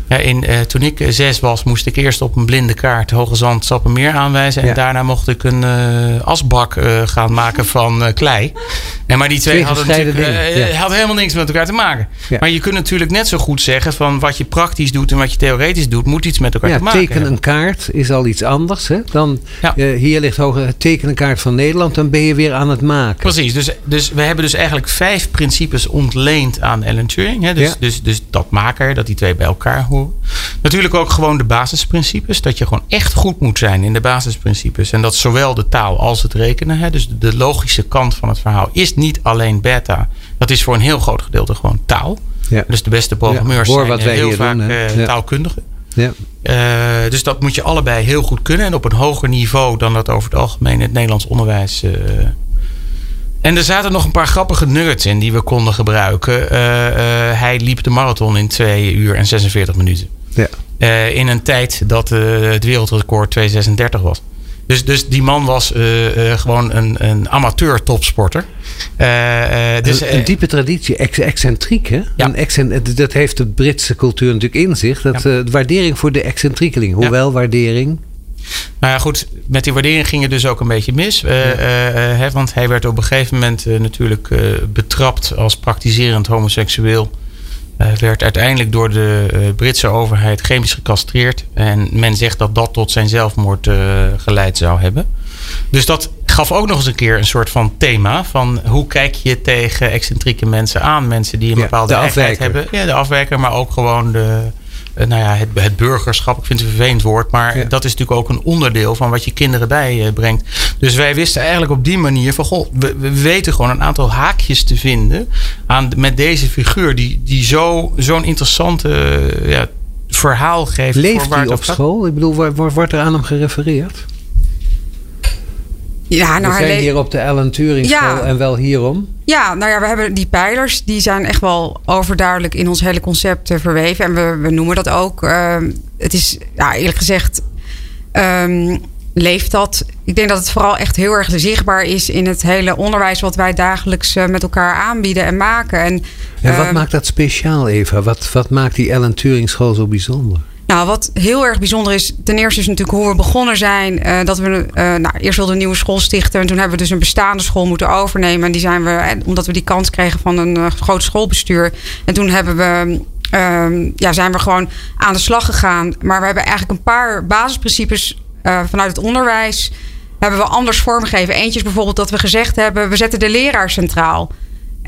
Ja, in, uh, toen ik zes was, moest ik eerst op een blinde kaart Hoge Zand Sappemeer aanwijzen. En Ja. daarna mocht ik een uh, asbak uh, gaan maken van klei. Maar die twee, Twee hadden, natuurlijk, ja. helemaal niks met elkaar te maken. Ja. Maar je kunt natuurlijk net zo goed zeggen van wat je praktisch doet en wat je theoretisch doet, moet iets met elkaar te maken teken een kaart is al iets anders. Hè? Dan, eh, hier ligt hoger, teken een kaart van Nederland. Dan ben je weer aan het maken. Precies, dus, dus we hebben dus eigenlijk vijf principes ontleend aan Alan Turing. Hè? Dus, dus, dus dat maker, dat die twee bij elkaar horen. Natuurlijk ook gewoon de basisprincipes. Dat je gewoon echt goed moet zijn in de basisprincipes. En dat zowel de taal als het rekenen. Hè? Dus de logische kant van het verhaal is niet alleen beta. Dat is voor een heel groot gedeelte gewoon taal. Ja. Dus de beste programmeurs Ja, hoor zijn heel vaak doen, eh, Ja. taalkundigen. Ja. Uh, dus dat moet je allebei heel goed kunnen. En op een hoger niveau dan dat over het algemeen het Nederlands onderwijs. Uh, en er zaten nog een paar grappige nuggets in die we konden gebruiken. Uh, hij liep de marathon in 2 uur en 46 minuten. Ja. in een tijd dat het wereldrecord 2,36 was. Dus, dus die man was gewoon een, een amateur topsporter. dus, een, een, diepe traditie, ex excentriek. Hè? Ja. Een excent dat heeft de Britse cultuur natuurlijk in zich. Dat, ja. de waardering voor de excentriekeling. Hoewel waardering nou ja, goed, met die waardering ging het dus ook een beetje mis. Ja. uh, uh, want hij werd op een gegeven moment natuurlijk betrapt als praktiserend homoseksueel. werd uiteindelijk door de Britse overheid chemisch gecastreerd. En men zegt dat dat tot zijn zelfmoord geleid zou hebben. Dus dat gaf ook nog eens een keer een soort van thema. Van hoe kijk je tegen excentrieke mensen aan? Mensen die een bepaalde ja, hebben. Ja, de afwijker, maar ook gewoon de, nou ja, het, het, burgerschap, ik vind het een vervelend woord, maar ja. dat is natuurlijk ook een onderdeel van wat je kinderen bijbrengt. Dus wij wisten eigenlijk op die manier van, goh, we, we weten gewoon een aantal haakjes te vinden aan, met deze figuur, die, die zo, zo'n interessante ja, verhaal geeft. Leeft hij op school? Ik bedoel, wordt er aan hem gerefereerd? Ja, nou, we zijn hier op de Alan Turing ja. en wel hierom. Ja, nou ja, we hebben die pijlers, die zijn echt wel overduidelijk in ons hele concept uh, verweven. En we, we noemen dat ook. Uh, het is, ja, eerlijk gezegd, um, leeft dat. Ik denk dat het vooral echt heel erg zichtbaar is in het hele onderwijs wat wij dagelijks eh, met elkaar aanbieden en maken. En, En wat ehm, maakt dat speciaal, Eva? Wat, wat maakt die Ellen Turing School zo bijzonder? Nou, wat heel erg bijzonder is, ten eerste is natuurlijk hoe we begonnen zijn. eh, dat we, eh, nou, eerst wilden we een nieuwe school stichten. En toen hebben we dus een bestaande school moeten overnemen. En die zijn we, eh, omdat we die kans kregen van een groot schoolbestuur. En toen hebben we, ehm, ja, zijn we gewoon aan de slag gegaan. Maar we hebben eigenlijk een paar basisprincipes vanuit het onderwijs. Hebben we anders vormgegeven. Eentje is bijvoorbeeld dat we gezegd hebben: we zetten de leraar centraal.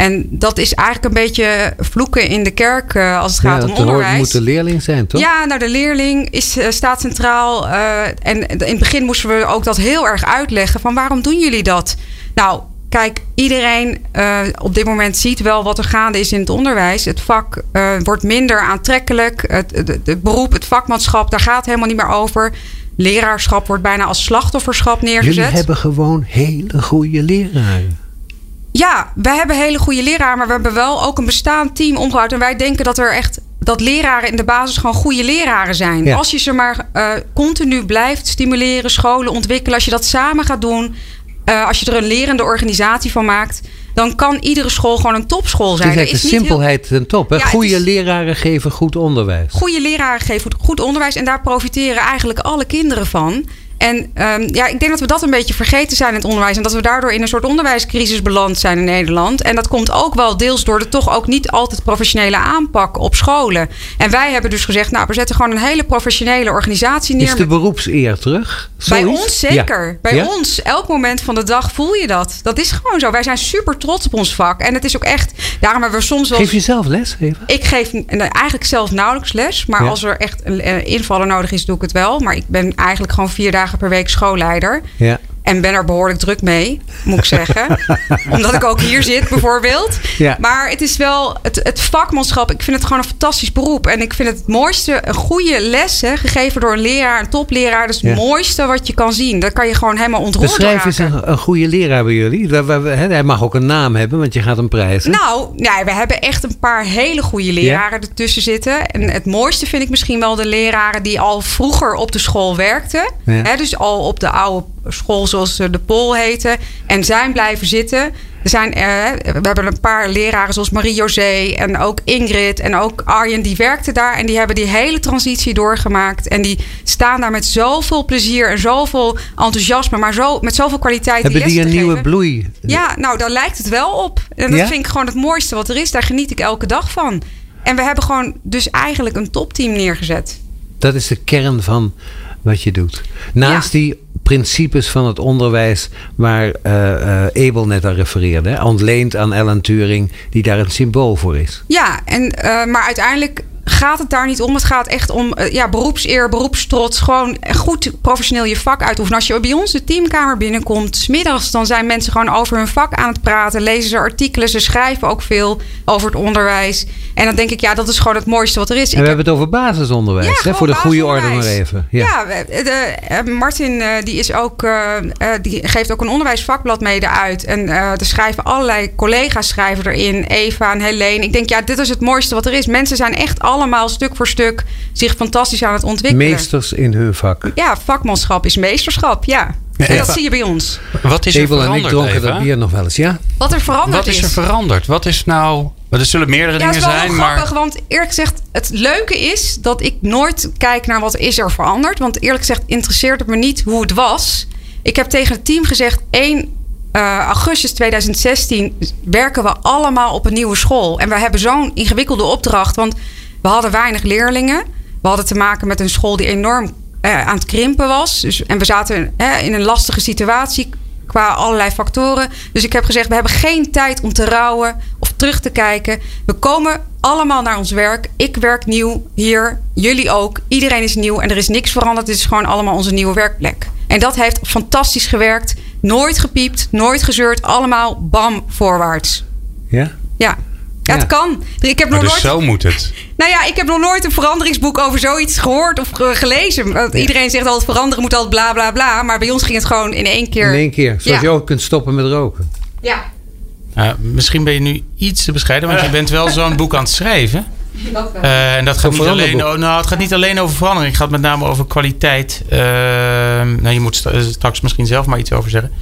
En dat is eigenlijk een beetje vloeken in de kerk eh, als het gaat om onderwijs. moet de leerling zijn, toch? Ja, nou de leerling is, eh, staat centraal. eh, en in het begin moesten we ook dat heel erg uitleggen. Van waarom doen jullie dat? Nou, kijk, iedereen op dit moment ziet wel wat er gaande is in het onderwijs. Het vak wordt minder aantrekkelijk. Het, het, het beroep, het vakmanschap, daar gaat het helemaal niet meer over. Leraarschap wordt bijna als slachtofferschap neergezet. Jullie hebben gewoon hele goede leraren. Ja, wij hebben hele goede leraren, maar we hebben wel ook een bestaand team omgebouwd. En wij denken dat er echt dat leraren in de basis gewoon goede leraren zijn. Ja. Als je ze maar eh, continu blijft stimuleren, scholen ontwikkelen, als je dat samen gaat doen, eh, als je er een lerende organisatie van maakt, dan kan iedere school gewoon een topschool Het zijn. is Er eigenlijk de niet heel- simpelheid ten top. Hè? Ja, het goede is- leraren geven goed onderwijs. Goede leraren geven goed onderwijs en daar profiteren eigenlijk alle kinderen van. En ehm, ja, ik denk dat we dat een beetje vergeten zijn in het onderwijs. En dat we daardoor in een soort onderwijscrisis beland zijn in Nederland. En dat komt ook wel deels door de toch ook niet altijd professionele aanpak op scholen. En wij hebben dus gezegd, nou, we zetten gewoon een hele professionele organisatie neer. Is de beroepseer terug? bij ons zeker. Ja. Bij Ja? ons, elk moment van de dag voel je dat. Dat is gewoon zo. Wij zijn super trots op ons vak. En het is ook echt, daarom hebben we soms wel... Geef je zelf les, Eva? Ik geef eh, eigenlijk zelf nauwelijks les. Maar Ja. als er echt een eh, invaller nodig is, doe ik het wel. Maar ik ben eigenlijk gewoon vier dagen per week schoolleider. Ja. En ben er behoorlijk druk mee, moet ik zeggen. Omdat ik ook hier zit, bijvoorbeeld. Ja. Maar het is wel het, het vakmanschap. Ik vind het gewoon een fantastisch beroep. En ik vind het mooiste, een goede les, hè, gegeven door een leraar, een topleraar. Dat is het Ja. mooiste wat je kan zien. Dat kan je gewoon helemaal ontroerd Beschrijf eens een, een goede leraar bij jullie. Hij mag ook een naam hebben, want je gaat hem prijzen. Nou, ja, we hebben echt een paar hele goede leraren ertussen zitten. En het mooiste vind ik misschien wel de leraren die al vroeger op de school werkten. Ja. Hè, dus al op de oude school zoals de Pol heette. En zijn blijven zitten. Er zijn, eh, we hebben een paar leraren zoals Marie-José en ook Ingrid en ook Arjen. Die werkten daar en die hebben die hele transitie doorgemaakt. En die staan daar met zoveel plezier en zoveel enthousiasme. Maar zo, met zoveel kwaliteit hebben die een nieuwe geven. bloei? Ja, nou, daar lijkt het wel op. En dat Ja? vind ik gewoon het mooiste wat er is. Daar geniet ik elke dag van. En we hebben gewoon dus eigenlijk een topteam neergezet. Dat is de kern van wat je doet. Naast Ja. die principes van het onderwijs waar eh, Abel net aan refereerde. Ontleend aan Ellen Turing, die daar een symbool voor is. Ja, en, eh, maar uiteindelijk gaat het daar niet om. Het gaat echt om eh, ja, beroepseer, beroepstrots. Gewoon goed professioneel je vak uitoefenen. Als je bij ons de teamkamer binnenkomt, smiddags, dan zijn mensen gewoon over hun vak aan het praten. Lezen ze artikelen, ze schrijven ook veel over het onderwijs. En dan denk ik, ja, dat is gewoon het mooiste wat er is. En we heb- hebben het over basisonderwijs. hè, voor de goede orde maar even. Ja. Ja, de, eh, Martin eh, die is ook, die geeft ook een onderwijsvakblad mede uit. En er schrijven allerlei collega's schrijven erin. Eva en Helene. Ik denk, ja, dit is het mooiste wat er is. Mensen zijn echt allemaal stuk voor stuk zich fantastisch aan het ontwikkelen. Meesters in hun vak. Ja, vakmanschap is meesterschap, ja. Ja, En dat zie je bij ons. Wat is er Abel en ik veranderd, dronken dat Eva? bier nog wel eens, ja? Wat er veranderd Wat is er veranderd? Wat is nou... Er zullen meerdere Ja, het dingen is wel zijn, maar... grappig, want eerlijk gezegd, het leuke is dat ik nooit kijk naar wat is er veranderd. Want eerlijk gezegd interesseert het me niet hoe het was. Ik heb tegen het team gezegd, 1 eh, augustus 2016 werken we allemaal op een nieuwe school. En we hebben zo'n ingewikkelde opdracht, want we hadden weinig leerlingen. We hadden te maken met een school die enorm eh, aan het krimpen was. Dus, en we zaten eh, in een lastige situatie qua allerlei factoren. Dus ik heb gezegd, we hebben geen tijd om te rouwen of terug te kijken. We komen allemaal naar ons werk. Ik werk nieuw hier, jullie ook. Iedereen is nieuw en er is niks veranderd. Dit is gewoon allemaal onze nieuwe werkplek. En dat heeft fantastisch gewerkt. Nooit gepiept, nooit gezeurd. Allemaal bam, voorwaarts. Ja? Ja. Ja, het kan. Ik heb, Maar nog dus nooit, zo moet het. nou ja, ik heb nog nooit een veranderingsboek over zoiets gehoord of ge- gelezen. Want Iedereen zegt altijd veranderen moet altijd bla bla bla. Maar bij ons ging het gewoon in één keer. In één keer. Zoals Ja. je ook kunt stoppen met roken. Ja. Misschien ben je nu iets te bescheiden, want je bent wel zo'n boek aan het schrijven. Uh, en dat gaat niet alleen, oh, nou, het gaat niet alleen over verandering. Het gaat met name over kwaliteit. Uh, nou, je moet straks misschien zelf maar iets over zeggen.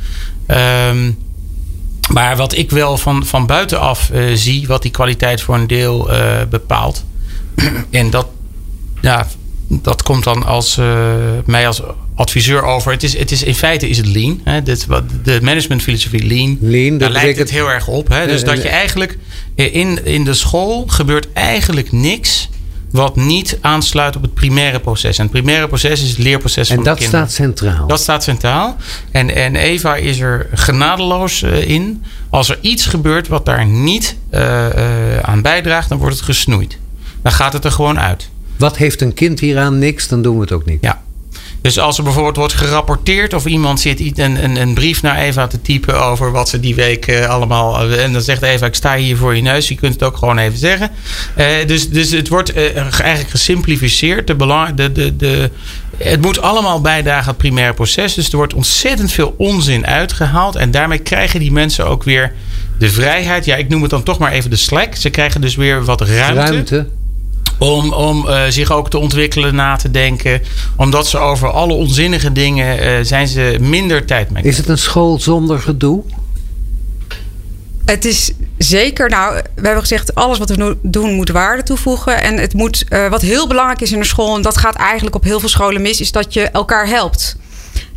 Uh, maar wat ik wel van, van buitenaf uh, zie, wat die kwaliteit voor een deel bepaalt. en dat, ja, dat komt dan als, mij als adviseur over. Het is, het is, in feite is het lean. Hè? Dit, de managementfilosofie lean. lean daar lijkt het heel erg op. Hè? Dus dat je eigenlijk in, in de school gebeurt eigenlijk niks wat niet aansluit op het primaire proces. En het primaire proces is het leerproces en van de kinderen. En dat staat centraal. Dat staat centraal. En, en Eva is er genadeloos uh, in. Als er iets gebeurt wat daar niet uh, uh, aan bijdraagt, dan wordt het gesnoeid. Dan gaat het er gewoon uit. Wat heeft een kind hieraan? Niks, dan doen we het ook niet. Ja, dus als er bijvoorbeeld wordt gerapporteerd of iemand zit een, een, een brief naar Eva te typen over wat ze die week uh, allemaal. En dan zegt Eva: Ik sta hier voor je neus. Je kunt het ook gewoon even zeggen. Uh, dus, dus het wordt eigenlijk gesimplificeerd. De belang, de, de, de, het moet allemaal bijdragen aan het primaire proces. Dus er wordt ontzettend veel onzin uitgehaald. En daarmee krijgen die mensen ook weer de vrijheid. Ja, ik noem het dan toch maar even de slack. Ze krijgen dus weer wat ruimte om, om uh, zich ook te ontwikkelen, na te denken. Omdat ze over alle onzinnige dingen uh, zijn ze minder tijd mee. Is het een school zonder gedoe? Het is zeker, nou, we hebben gezegd, alles wat we doen moet waarde toevoegen. En het moet, uh, wat heel belangrijk is in een school, en dat gaat eigenlijk op heel veel scholen mis, is dat je elkaar helpt.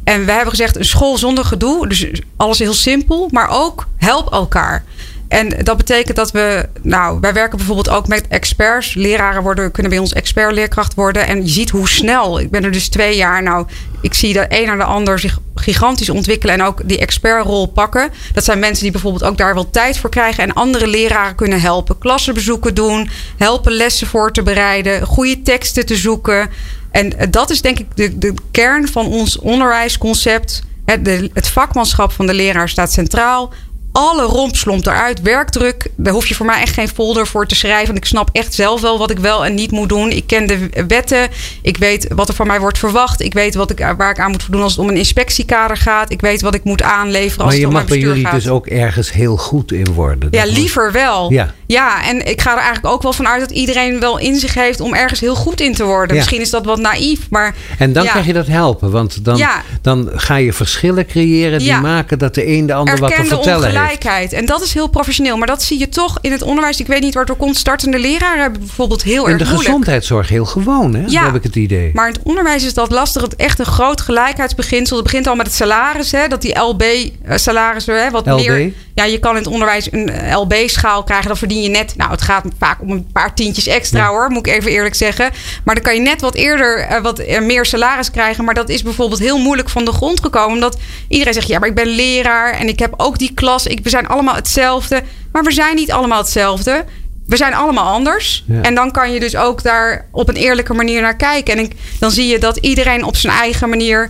En we hebben gezegd, een school zonder gedoe, dus alles heel simpel, maar ook help elkaar. En dat betekent dat we, nou, wij werken bijvoorbeeld ook met experts. Leraren worden, kunnen bij ons expertleerkracht worden. En je ziet hoe snel. Ik ben er dus twee jaar. Nou, ik zie de een naar de ander zich gigantisch ontwikkelen en ook die expertrol pakken. Dat zijn mensen die bijvoorbeeld ook daar wel tijd voor krijgen en andere leraren kunnen helpen. Klassenbezoeken doen, helpen lessen voor te bereiden, goede teksten te zoeken. En dat is denk ik de, de kern van ons onderwijsconcept. Het, het vakmanschap van de leraar staat centraal alle rompslomp eruit. Werkdruk, daar hoef je voor mij echt geen folder voor te schrijven. Ik snap echt zelf wel wat ik wel en niet moet doen. Ik ken de wetten. Ik weet wat er van mij wordt verwacht. Ik weet wat ik, waar ik aan moet voldoen als het om een inspectiekader gaat. Ik weet wat ik moet aanleveren als het om mijn bestuur gaat. Maar je mag bij jullie dus ook ergens heel goed in worden. Ja, liever wel. Ja. ja, en ik ga er eigenlijk ook wel vanuit dat iedereen wel in zich heeft om ergens heel goed in te worden. Misschien is dat wat naïef, maar... En dan krijg je dat helpen. Want dan, dan ga je verschillen creëren die maken dat de een de ander wat te vertellen heeft. En dat is heel professioneel. Maar dat zie je toch in het onderwijs. Ik weet niet waar het komt. Startende leraren hebben bijvoorbeeld heel erg moeilijk. In de gezondheidszorg heel gewoon, hè? Ja, heb ik het idee. Maar in het onderwijs is dat lastig. Het echt een groot gelijkheidsbeginsel. Het begint al met het salaris, hè? Dat die LB-salaris, hè? Wat LB? meer... Ja, je kan in het onderwijs een LB-schaal krijgen. Dan verdien je net... Nou, het gaat vaak om een paar tientjes extra, hoor. Moet ik even eerlijk zeggen. Maar dan kan je net wat eerder uh, wat uh, meer salaris krijgen. Maar dat is bijvoorbeeld heel moeilijk van de grond gekomen. Omdat iedereen zegt... Ja, maar ik ben leraar en ik heb ook die klas. Ik, we zijn allemaal hetzelfde. Maar we zijn niet allemaal hetzelfde. We zijn allemaal anders. En dan kan je dus ook daar op een eerlijke manier naar kijken. En dan zie je dat iedereen op zijn eigen manier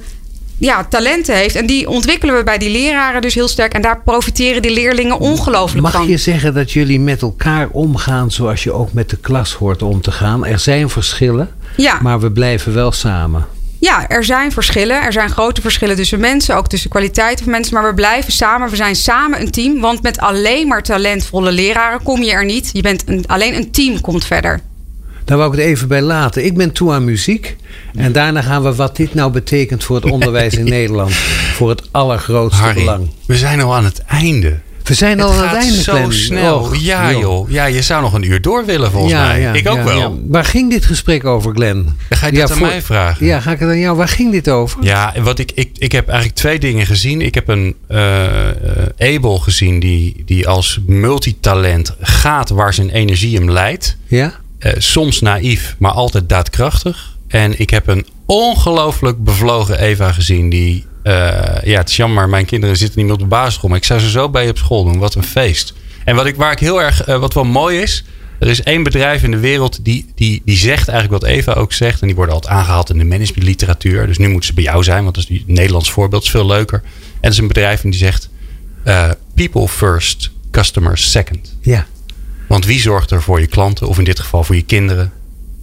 ja, talenten heeft. En die ontwikkelen we bij die leraren dus heel sterk. En daar profiteren die leerlingen ongelooflijk van. Mag je zeggen dat jullie met elkaar omgaan zoals je ook met de klas hoort om te gaan? Er zijn verschillen, ja. maar we blijven wel samen. Ja, er zijn verschillen. Er zijn grote verschillen tussen mensen, ook tussen kwaliteiten van mensen. Maar we blijven samen. We zijn samen een team. Want met alleen maar talentvolle leraren kom je er niet. Je bent een, alleen een team komt verder. Daar wou ik het even bij laten. Ik ben toe aan muziek. En daarna gaan we wat dit nou betekent voor het onderwijs in Nederland. Voor het allergrootste Harry, belang. We zijn al aan het einde. We zijn al aan het einde. Zo snel. ja, joh. Ja, je zou nog een uur door willen, volgens mij. ik ook wel. Waar ging dit gesprek over, Glenn? Dan ga je dat aan mij vragen. Ja, ga ik het aan jou. Waar ging dit over? Ja, wat ik, ik, ik heb eigenlijk twee dingen gezien. Ik heb een uh, Abel gezien die, die als multitalent gaat waar zijn energie hem leidt. Ja. Uh, soms naïef, maar altijd daadkrachtig. En ik heb een ongelooflijk bevlogen Eva gezien die uh, ja, het is jammer, mijn kinderen zitten niet meer op de basisschool. Maar ik zou ze zo bij je op school doen. Wat een feest. En wat, ik, waar ik heel erg, uh, wat wel mooi is. Er is één bedrijf in de wereld die, die, die zegt eigenlijk wat Eva ook zegt. En die worden altijd aangehaald in de managementliteratuur. Dus nu moeten ze bij jou zijn, want dat is het Nederlands voorbeeld. is veel leuker. En er is een bedrijf die zegt: uh, People first, customers second. Ja. Want wie zorgt er voor je klanten, of in dit geval voor je kinderen?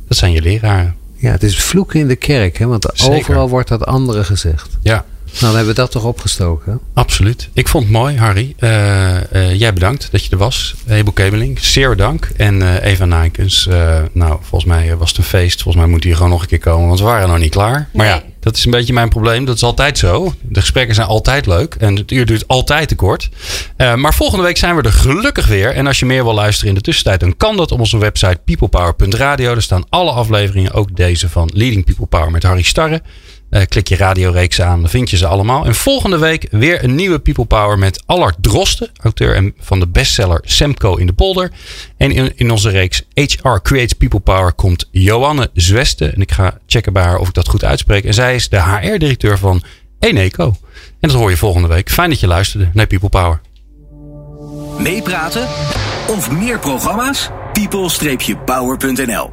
Dat zijn je leraren. Ja, het is vloeken in de kerk, hè? want Zeker. overal wordt dat andere gezegd. Ja. Nou, dan hebben we dat toch opgestoken. Absoluut. Ik vond het mooi, Harry. Uh, uh, jij bedankt dat je er was. Hebo Kebeling, zeer dank. En uh, Eva Nijkens, nou, volgens mij was het een feest. Volgens mij moet hij gewoon nog een keer komen, want we waren nog niet klaar. Maar nee. ja, dat is een beetje mijn probleem. Dat is altijd zo. De gesprekken zijn altijd leuk en het uur duurt altijd te kort. maar volgende week zijn we er gelukkig weer. En als je meer wil luisteren in de tussentijd, dan kan dat op onze website peoplepower.radio. Daar staan alle afleveringen, ook deze van Leading People Power met Harry Starre. Uh, klik je radioreeks aan, dan vind je ze allemaal. En volgende week weer een nieuwe People Power met Allard Drosten, auteur van de bestseller Semco in de polder. En in, in onze reeks HR Creates People Power komt Joanne Zweste. En ik ga checken bij haar of ik dat goed uitspreek. En zij is de HR-directeur van Eneco. En dat hoor je volgende week. Fijn dat je luisterde naar People Power. Meepraten of meer programma's? people-power.nl